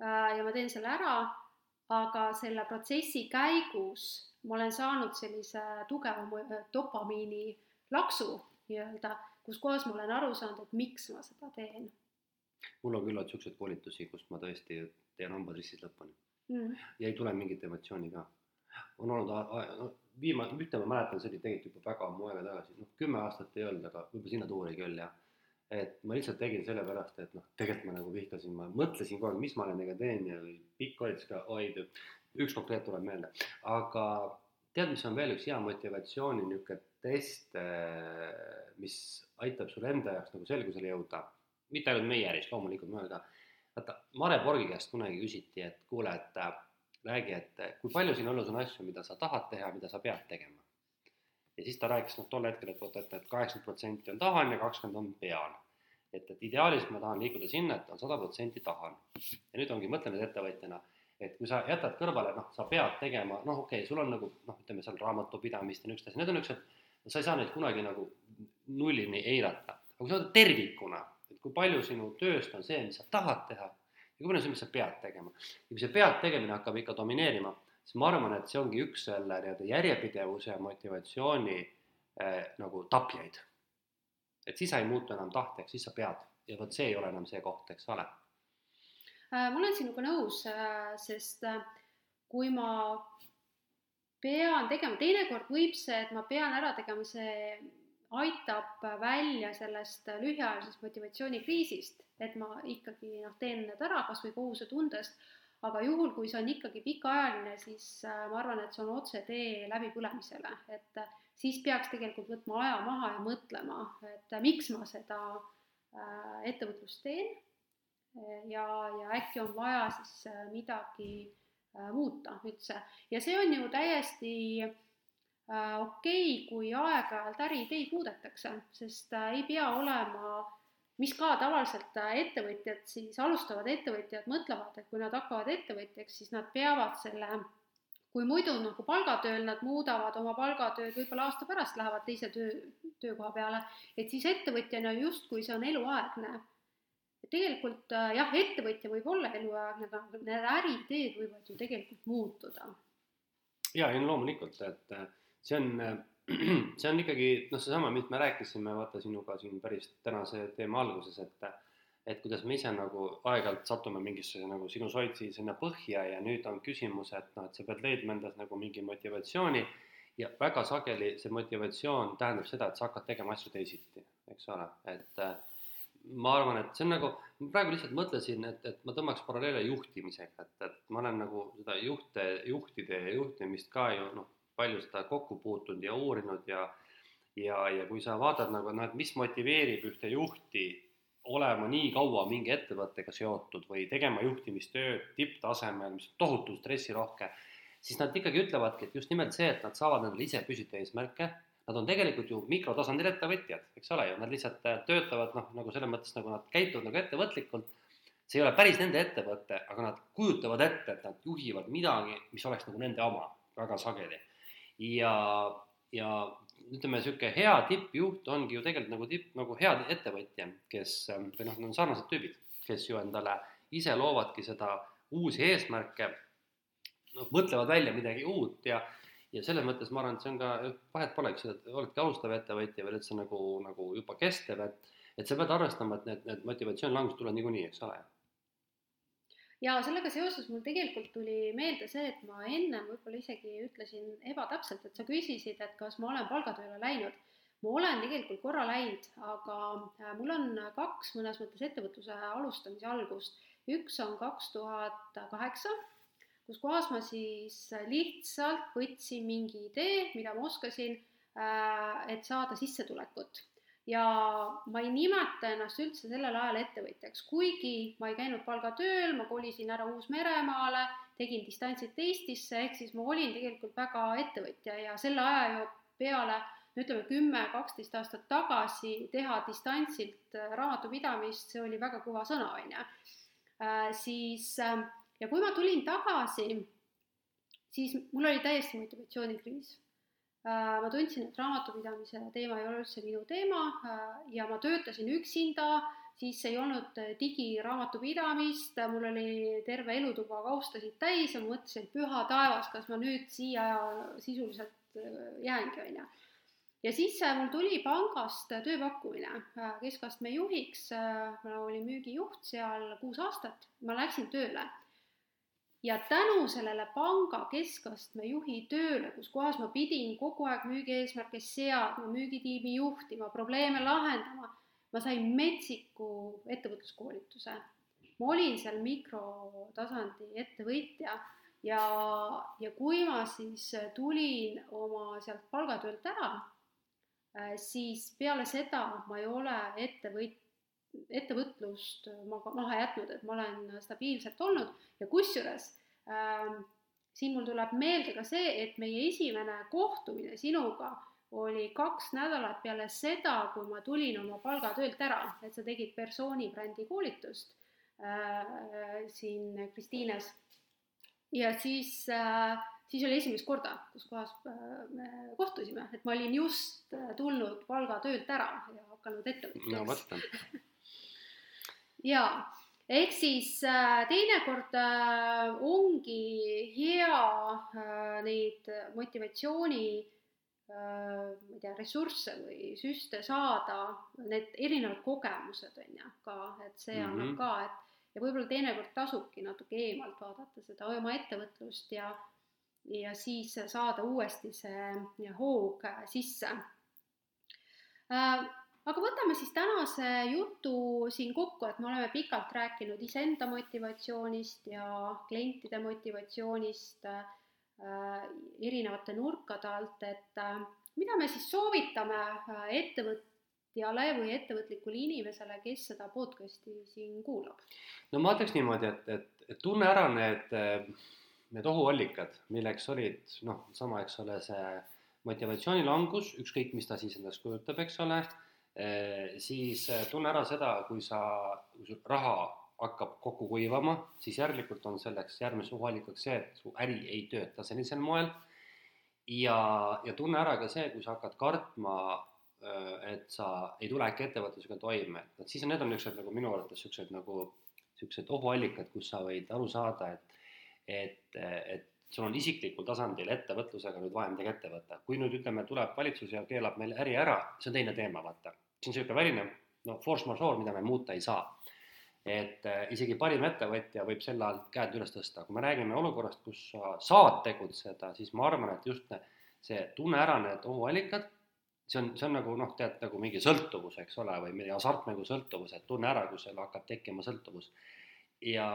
äh, ja ma teen selle ära, aga selle protsessi käigus ma olen saanud sellise tugeva dopamiini laksu nii-öelda, kus kohas ma olen aru saanud, et miks ma seda teen. mul on küll olnud niisuguseid koolitusi, kus ma tõesti teen hambad ristis lõpuni mm. ja ei tule mingit emotsiooni ka. On olnud, no viimane, ühte ma mäletan, see oli tegelikult juba väga ammu aega tagasi, noh kümme aastat ei olnud, aga võib-olla sinna tuuri küll jah. Et ma lihtsalt tegin sellepärast, et noh, tegelikult ma nagu vihkasin, ma mõtlesin kogu aeg, mis ma nendega teen ja pikk oli siis ka, oi, üks konkreet tuleb meelde, aga tead, mis on veel üks hea motivatsiooni niisugune test, mis aitab sul enda jaoks nagu selgusele jõuda, mitte ainult meie äris, loomulikult mujal ka. vaata, Mare Borgi käest kunagi küsiti, et kuule, et räägi, et kui palju sinu elus on asju, mida sa tahad teha, mida sa pead tegema ja siis ta rääkis noh, tol hetkel, et vot, et, et kaheksakümmend protsenti on tahan ja kakskümmend on pean. et, et ideaalis ma tahan liikuda sinna, et on sada protsenti tahan. ja nüüd ongi, mõtle nüüd ettevõtjana, et kui sa jätad kõrvale, noh, sa pead tegema, noh, okei okay,, sul on nagu noh, ütleme seal raamatupidamist ja niisugused asjad, need on niisugused, sa ei saa neid kunagi nagu nullini eirata. aga kui sa võtad tervikuna, et kui palju sinu tööst on see, mis sa tahad teha ja kui palju see, mis sa pead tegema. ja kui see pead tegemine hakkab ikka domineerima siis ma arvan, et see ongi üks selle nii-öelda järjepidevuse ja motivatsiooni äh, nagu tapjaid. et siis sa ei muutu enam tahtjaks, siis sa pead ja vot see ei ole enam see koht, eks ole. Äh, ma olen sinuga nõus, äh, sest äh, kui ma pean tegema, teinekord võib see, et ma pean ära tegema, see aitab välja sellest lühiajalisest motivatsioonikriisist, et ma ikkagi noh, teen need ära kas või kohusetundest aga juhul, kui see on ikkagi pikaajaline, siis äh, ma arvan, et see on otsetee läbipõlemisele, et äh, siis peaks tegelikult võtma aja maha ja mõtlema, et äh, miks ma seda ettevõtlust teen. Ja, ja äkki on vaja siis midagi muuta üldse. Ja see on ju täiesti okei okay,, kui aeg-ajalt äriideid muudetakse, sest ei pea olema mis ka tavaliselt äh, ettevõtjad siis, alustavad ettevõtjad mõtlevad, et kui nad hakkavad ettevõtjaks, siis nad peavad selle, kui muidu nagu palgatööl nad muudavad oma palgatööd, võib-olla aasta pärast lähevad teise töö, töökoha peale, et siis ettevõtjana justkui see on eluaegne. tegelikult äh, jah, ettevõtja võib olla eluaegne, aga need äriteed võivad ju tegelikult muutuda. ja, ja loomulikult, et äh, see on see on ikkagi noh, seesama, mis me rääkisime, vaata sinuga siin päris tänase teema alguses, et et kuidas me ise nagu aeg-ajalt satume mingisse nagu sinusoidi sinna põhja ja nüüd on küsimus, et noh, et sa pead leidma endas nagu mingi motivatsiooni ja väga sageli see motivatsioon tähendab seda, et sa hakkad tegema asju teisiti, eks ole, et ma arvan, et see on nagu, ma praegu lihtsalt mõtlesin, et, et ma tõmbaks paralleele juhtimisega, et, et ma olen nagu seda juhte, juhtide ja juhtimist ka ju noh, palju seda kokku puutunud ja uurinud ja ja, ja kui sa vaatad nagu noh, et mis motiveerib ühte juhti olema nii kaua mingi ettevõttega seotud või tegema juhtimistööd tipptasemel, mis on tohutu stressirohke, siis nad ikkagi ütlevadki, et just nimelt see, et nad saavad endale ise püsida eesmärke, nad on tegelikult ju mikrotasandil ettevõtjad, eks ole ju, nad lihtsalt äh, töötavad noh, nagu selles mõttes, nagu nad käituvad nagu ettevõtlikult, see ei ole päris nende ettevõte, aga nad kujutavad ette, et nad juhivad midagi, mis oleks nagu nende oma väga sageli ja, ja ütleme, niisugune hea tippjuht ongi ju tegelikult nagu tipp, nagu hea ettevõtja, kes või noh, on sarnased tüübid, kes ju endale ise loovadki seda uusi eesmärke, noh, mõtlevad välja midagi uut ja ja selles mõttes ma arvan, et see on ka, vahet pole, eks, et oledki alustav ettevõtja või üldse nagu, nagu juba kestev, et et sa pead arvestama, et need, need motivatsioonilangused tulevad niikuinii, eks ole ja sellega seoses mul tegelikult tuli meelde see, et ma ennem võib-olla isegi ütlesin ebatäpselt, et sa küsisid, et kas ma olen palgatööle läinud. ma olen tegelikult korra läinud, aga äh, mul on kaks mõnes mõttes ettevõtluse alustamise algust. üks on kaks tuhat kaheksa, kus kohas ma siis lihtsalt võtsin mingi idee, mida ma oskasin, äh, et saada sissetulekut ja ma ei nimeta ennast üldse sellel ajal ettevõtjaks, kuigi ma ei käinud palgatööl, ma kolisin ära Uus-Meremaale, tegin distantsit Eestisse, ehk siis ma olin tegelikult väga ettevõtja ja selle aja peale ütleme kümme, kaksteist aastat tagasi teha distantsilt äh, raamatupidamist, see oli väga kõva sõna, on ju. Äh, siis äh, ja kui ma tulin tagasi, siis mul oli täiesti motivatsioonikriis ma tundsin, et raamatupidamise teema ei ole üldse minu teema äh, ja ma töötasin üksinda, siis ei olnud digiraamatupidamist, mul oli terve elutuba kaustasid täis ja ma mõtlesin, et püha taevas, kas ma nüüd siia sisuliselt äh, jäängi, on ju. ja siis mul tuli pangast tööpakkumine keskastme juhiks, ma olin müügijuht seal kuus aastat, ma läksin tööle ja tänu sellele panga keskastme juhi tööle, kus kohas ma pidin kogu aeg müügieesmärke seadma, müügitiimi juhtima, probleeme lahendama, ma sain metsiku ettevõtluskoolituse. ma olin seal mikrotasandi ettevõtja ja, ja kui ma siis tulin oma sealt palgatöölt ära, äh, siis peale seda ma ei ole ettevõt-, ettevõtlust ma maha jätnud, et ma olen stabiilselt olnud ja kusjuures ähm, siin mul tuleb meelde ka see, et meie esimene kohtumine sinuga oli kaks nädalat peale seda, kui ma tulin oma palgatöölt ära, et sa tegid persooni brändi koolitust äh, siin Kristiines. ja siis äh, siis oli esimest korda, kus kohas äh, me kohtusime, et ma olin just äh, tulnud palgatöölt ära ja hakanud ettevõtjaks. no vot jaa, ehk siis äh, teinekord äh, ongi hea äh, neid motivatsiooni ma ei tea, ressursse või süste saada, need erinevad kogemused on ju ka, et see mm -hmm. annab ka, et ja võib-olla teinekord tasubki natuke eemalt vaadata seda oma ettevõtlust ja ja siis saada uuesti see hoog sisse aga võtame siis tänase jutu siin kokku, et me oleme pikalt rääkinud iseenda motivatsioonist ja klientide motivatsioonist äh, erinevate nurkade alt, et äh, mida me siis soovitame äh, ettevõtjale või ettevõtlikule inimesele, kes seda podcast'i siin kuulab? no ma ütleks niimoodi, et, et, et tunne ära need, need ohuallikad, milleks olid noh, sama, eks ole, see motivatsioonilangus, ükskõik mis ta siis endast kujutab, eks ole siis tunne ära seda, kui sa, kui sul raha hakkab kokku kuivama, siis järelikult on selleks järgmise ohuallikaks see, et su äri ei tööta sellisel moel. ja, ja tunne ära ka see, kui sa hakkad kartma, et sa ei tule äkki ettevõtlusega toime, et siis need on niisugused nagu minu arvates niisugused nagu niisugused ohuallikad, kus sa võid aru saada, et et, et sul on isiklikul tasandil ettevõtlusega nüüd vaja midagi ette võtta. kui nüüd ütleme, tuleb valitsus ja keelab meil äri ära, see on teine teema, vaata. See on niisugune väline no force majeure, mida me muuta ei saa. Et äh, isegi parim ettevõtja võib sel ajal käed üles tõsta, kui me räägime olukorrast, kus sa saad tegutseda, siis ma arvan, et just see tunne ära need ohuallikad, see on, see on nagu noh, tead nagu mingi sõltuvus, eks ole, või mingi hasartmängu sõltuvus, et tunne ära, kus sul hakkab tekkima sõltuvus. ja,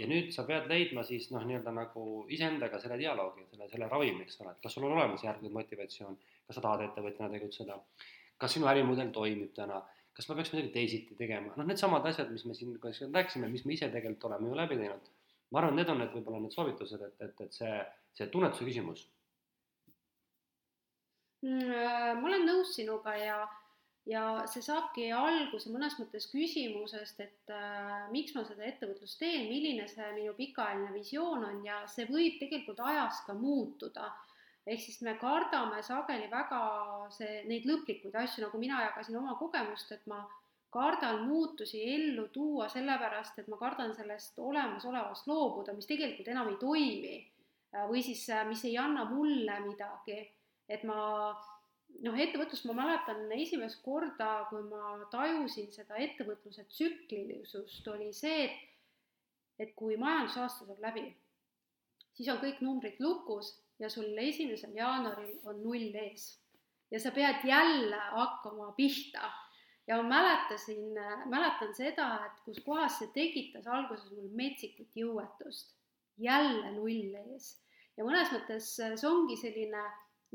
ja nüüd sa pead leidma siis noh, nii-öelda nagu iseendaga selle dialoogi, selle, selle ravimi, eks ole, et kas sul on olemas järgmine motivatsioon, kas sa tahad ettevõtjana tegutseda, kas sinu ärimudel toimib täna kas ma peaks midagi teisiti tegema, noh, needsamad asjad, mis me siin rääkisime, mis me ise tegelikult oleme ju läbi teinud. ma arvan, need on need võib-olla need soovitused, et, et, et see, see tunnetuse küsimus mm,. Äh, ma olen nõus sinuga ja, ja see saabki alguse mõnes mõttes küsimusest, et äh, miks ma seda ettevõtlust teen, milline see minu pikaajaline visioon on ja see võib tegelikult ajas ka muutuda ehk siis me kardame sageli väga see, neid lõplikuid asju, nagu mina jagasin oma kogemust, et ma kardan muutusi ellu tuua sellepärast, et ma kardan sellest olemasolevast loobuda, mis tegelikult enam ei toimi. või siis, mis ei anna mulle midagi, et ma noh, ettevõtlust ma mäletan esimest korda, kui ma tajusin seda ettevõtluse tsüklilisust, oli see, et et kui majandusaasta saab läbi, siis on kõik numbrid lukus ja sul esimesel jaanuaril on null ees. Ja sa pead jälle hakkama pihta. ja ma mäletasin, mäletan seda, et kus kohas see tekitas alguses mul metsikut jõuetust, jälle null ees. Ja mõnes mõttes see ongi selline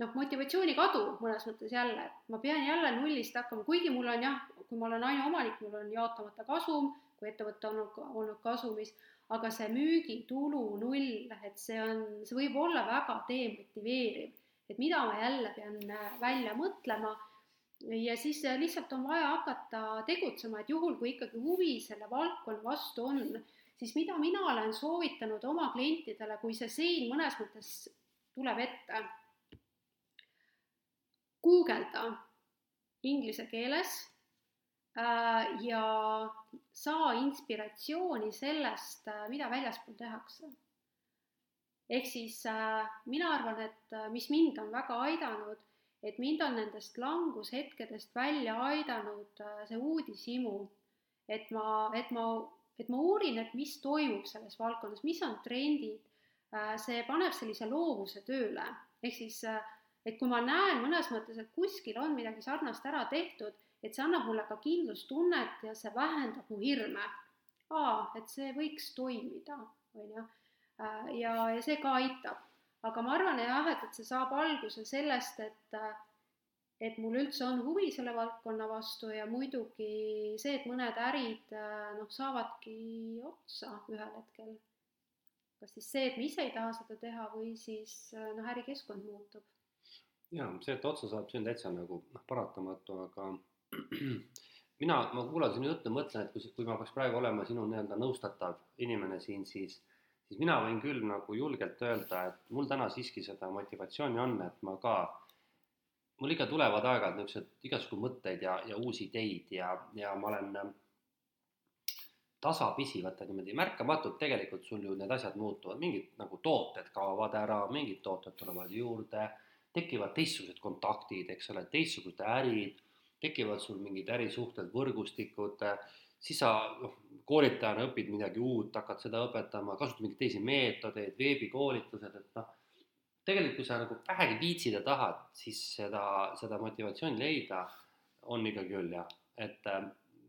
noh, motivatsiooni kadu mõnes mõttes jälle, et ma pean jälle nullist hakkama, kuigi mul on jah, kui ma olen ainuomanik, mul on jaotamata kasum, kui ettevõte on olnud kasumis, aga see müügitulu null, et see on, see võib olla väga demotiveeriv, et mida ma jälle pean äh, välja mõtlema? Ja siis äh, lihtsalt on vaja hakata tegutsema, et juhul, kui ikkagi huvi selle valdkonna vastu on, siis mida mina olen soovitanud oma klientidele, kui see sein mõnes mõttes tuleb ette, guugelda inglise keeles ja saa inspiratsiooni sellest, äh, mida väljaspool tehakse. ehk siis äh, mina arvan, et mis mind on väga aidanud, et mind on nendest langushetkedest välja aidanud see uudishimu, et ma, et ma, et ma uurin, et mis toimub selles valdkonnas, mis on trendid, see paneb sellise loovuse tööle, ehk siis et kui ma näen mõnes mõttes, et kuskil on midagi sarnast ära tehtud, et see annab mulle ka kindlustunnet ja see vähendab mu hirme. aa, et see võiks toimida, on ju, äh, ja, ja see ka aitab. aga ma arvan jah, et, et see saab alguse sellest, et et mul üldse on huvi selle valdkonna vastu ja muidugi see, et mõned ärid noh, saavadki otsa ühel hetkel. kas siis see, et ma ise ei taha seda teha või siis noh, ärikeskkond muutub. jaa, see, et otsa saab, see on täitsa nagu noh, paratamatu, aga mina, ma kuulan sinu juttu mõtlen, et kui, kui ma peaks praegu olema sinu nii-öelda nõustatav inimene siin, siis, siis mina võin küll nagu julgelt öelda, et mul täna siiski seda motivatsiooni on, et ma ka, mul ikka tulevad aeg-ajalt niisugused igasugu mõtteid ja, ja uusi ideid ja, ja ma olen ähm, tasapisi, vaata niimoodi märkamatult tegelikult sul ju need asjad muutuvad, mingid nagu tooted kaovad ära, mingid tooted tulevad juurde, tekivad teistsugused kontaktid, eks ole, teistsugused ärid tekivad sul mingid ärisuhted, võrgustikud, siis sa noh, koolitajana õpid midagi uut, hakkad seda õpetama, kasutad mingeid teisi meetodeid, veebikoolitused, et noh, tegelikult kui sa nagu vähegi viitsid ja tahad, siis seda, seda motivatsiooni leida on ikka küll jah, et äh,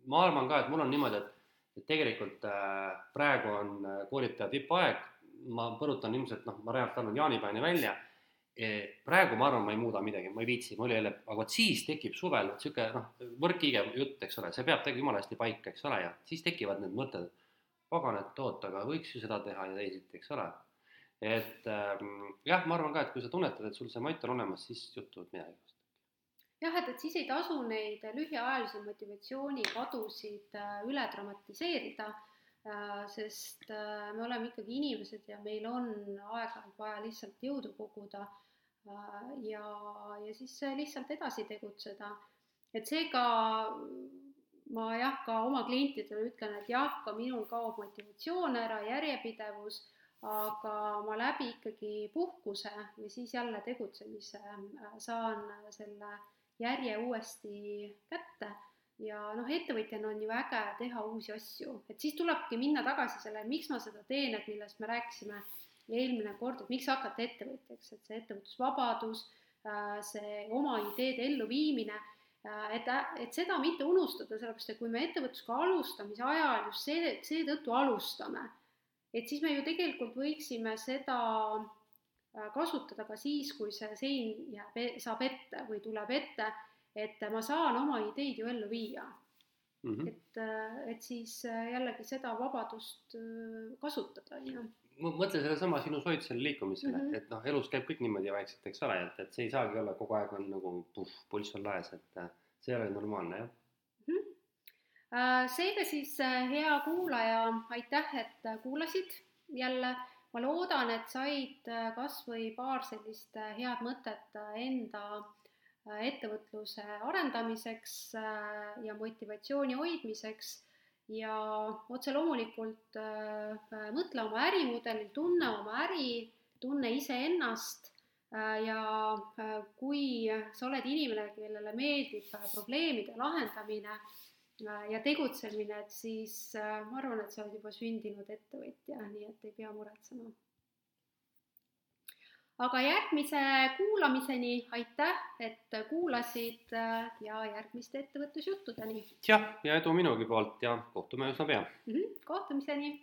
ma arvan ka, et mul on niimoodi, et, et tegelikult äh, praegu on koolitaja tippaeg, ma põrutan ilmselt noh, ma reaalselt annan jaanipäevani välja praegu ma arvan, ma ei muuda midagi, ma ei viitsi, mul ei ole, aga vot siis tekib suvel niisugune noh, võrkkiige jutt, eks ole, see peab tegelikult jumala hästi paika, eks ole, ja siis tekivad need mõtted, pagan, et oot, aga võiks ju seda teha ja teisiti, eks ole. et ähm, jah, ma arvan ka, et kui sa tunnetad, et sul see mott on olemas, siis juhtuvad midagi. jah, et, et siis ei tasu neid lühiajalisi motivatsioonikadusid äh, üle dramatiseerida, sest me oleme ikkagi inimesed ja meil on aeg-ajalt vaja lihtsalt jõudu koguda ja, ja siis lihtsalt edasi tegutseda. et seega ma jah, ka oma klientidele ütlen, et jah, ka minul kaob motivatsioon ära, järjepidevus aga ma läbi ikkagi puhkuse ja siis jälle tegutsemise äh, saan selle järje uuesti kätte. Ja noh, ettevõtjana on ju äge teha uusi asju, et siis tulebki minna tagasi selle, miks ma seda teen, et millest me rääkisime eelmine kord, et miks hakata ettevõtjaks, et see ettevõtlusvabadus, äh, see oma ideede elluviimine, äh, et, et seda mitte unustada, sellepärast et kui me ettevõtlusega alustamise ajal just see, seetõttu alustame et siis me ju tegelikult võiksime seda äh, kasutada ka siis, kui see sein jääb, e-, saab ette või tuleb ette, et ma saan oma ideid ju ellu viia mm. -hmm. et, et siis jällegi seda vabadust kasutada, on ju mõtle sellesama sinu soovitusele liikumisele mm, -hmm. et noh, elus käib kõik niimoodi vaikselt, eks ole, et, et see ei saagi olla kogu aeg on nagu puh, pulss on laes, et see ei ole normaalne, jah Äh, seega siis, äh, hea kuulaja, aitäh, et äh, kuulasid jälle. ma loodan, et said kas või paar sellist head mõtet enda ettevõtluse arendamiseks ja motivatsiooni hoidmiseks ja otse loomulikult mõtle oma ärimudelil, tunne oma äri, tunne iseennast ja kui sa oled inimene, kellele meeldib probleemide lahendamine ja tegutsemine, et siis äh, ma arvan, et sa oled juba sündinud ettevõtja, nii et ei pea muretsema. Aga järgmise kuulamiseni aitäh, et kuulasid äh, ja järgmiste ettevõtlusjuttudeni. jah, ja edu minugi poolt ja kohtume üsna pea mm. -hmm, kohtumiseni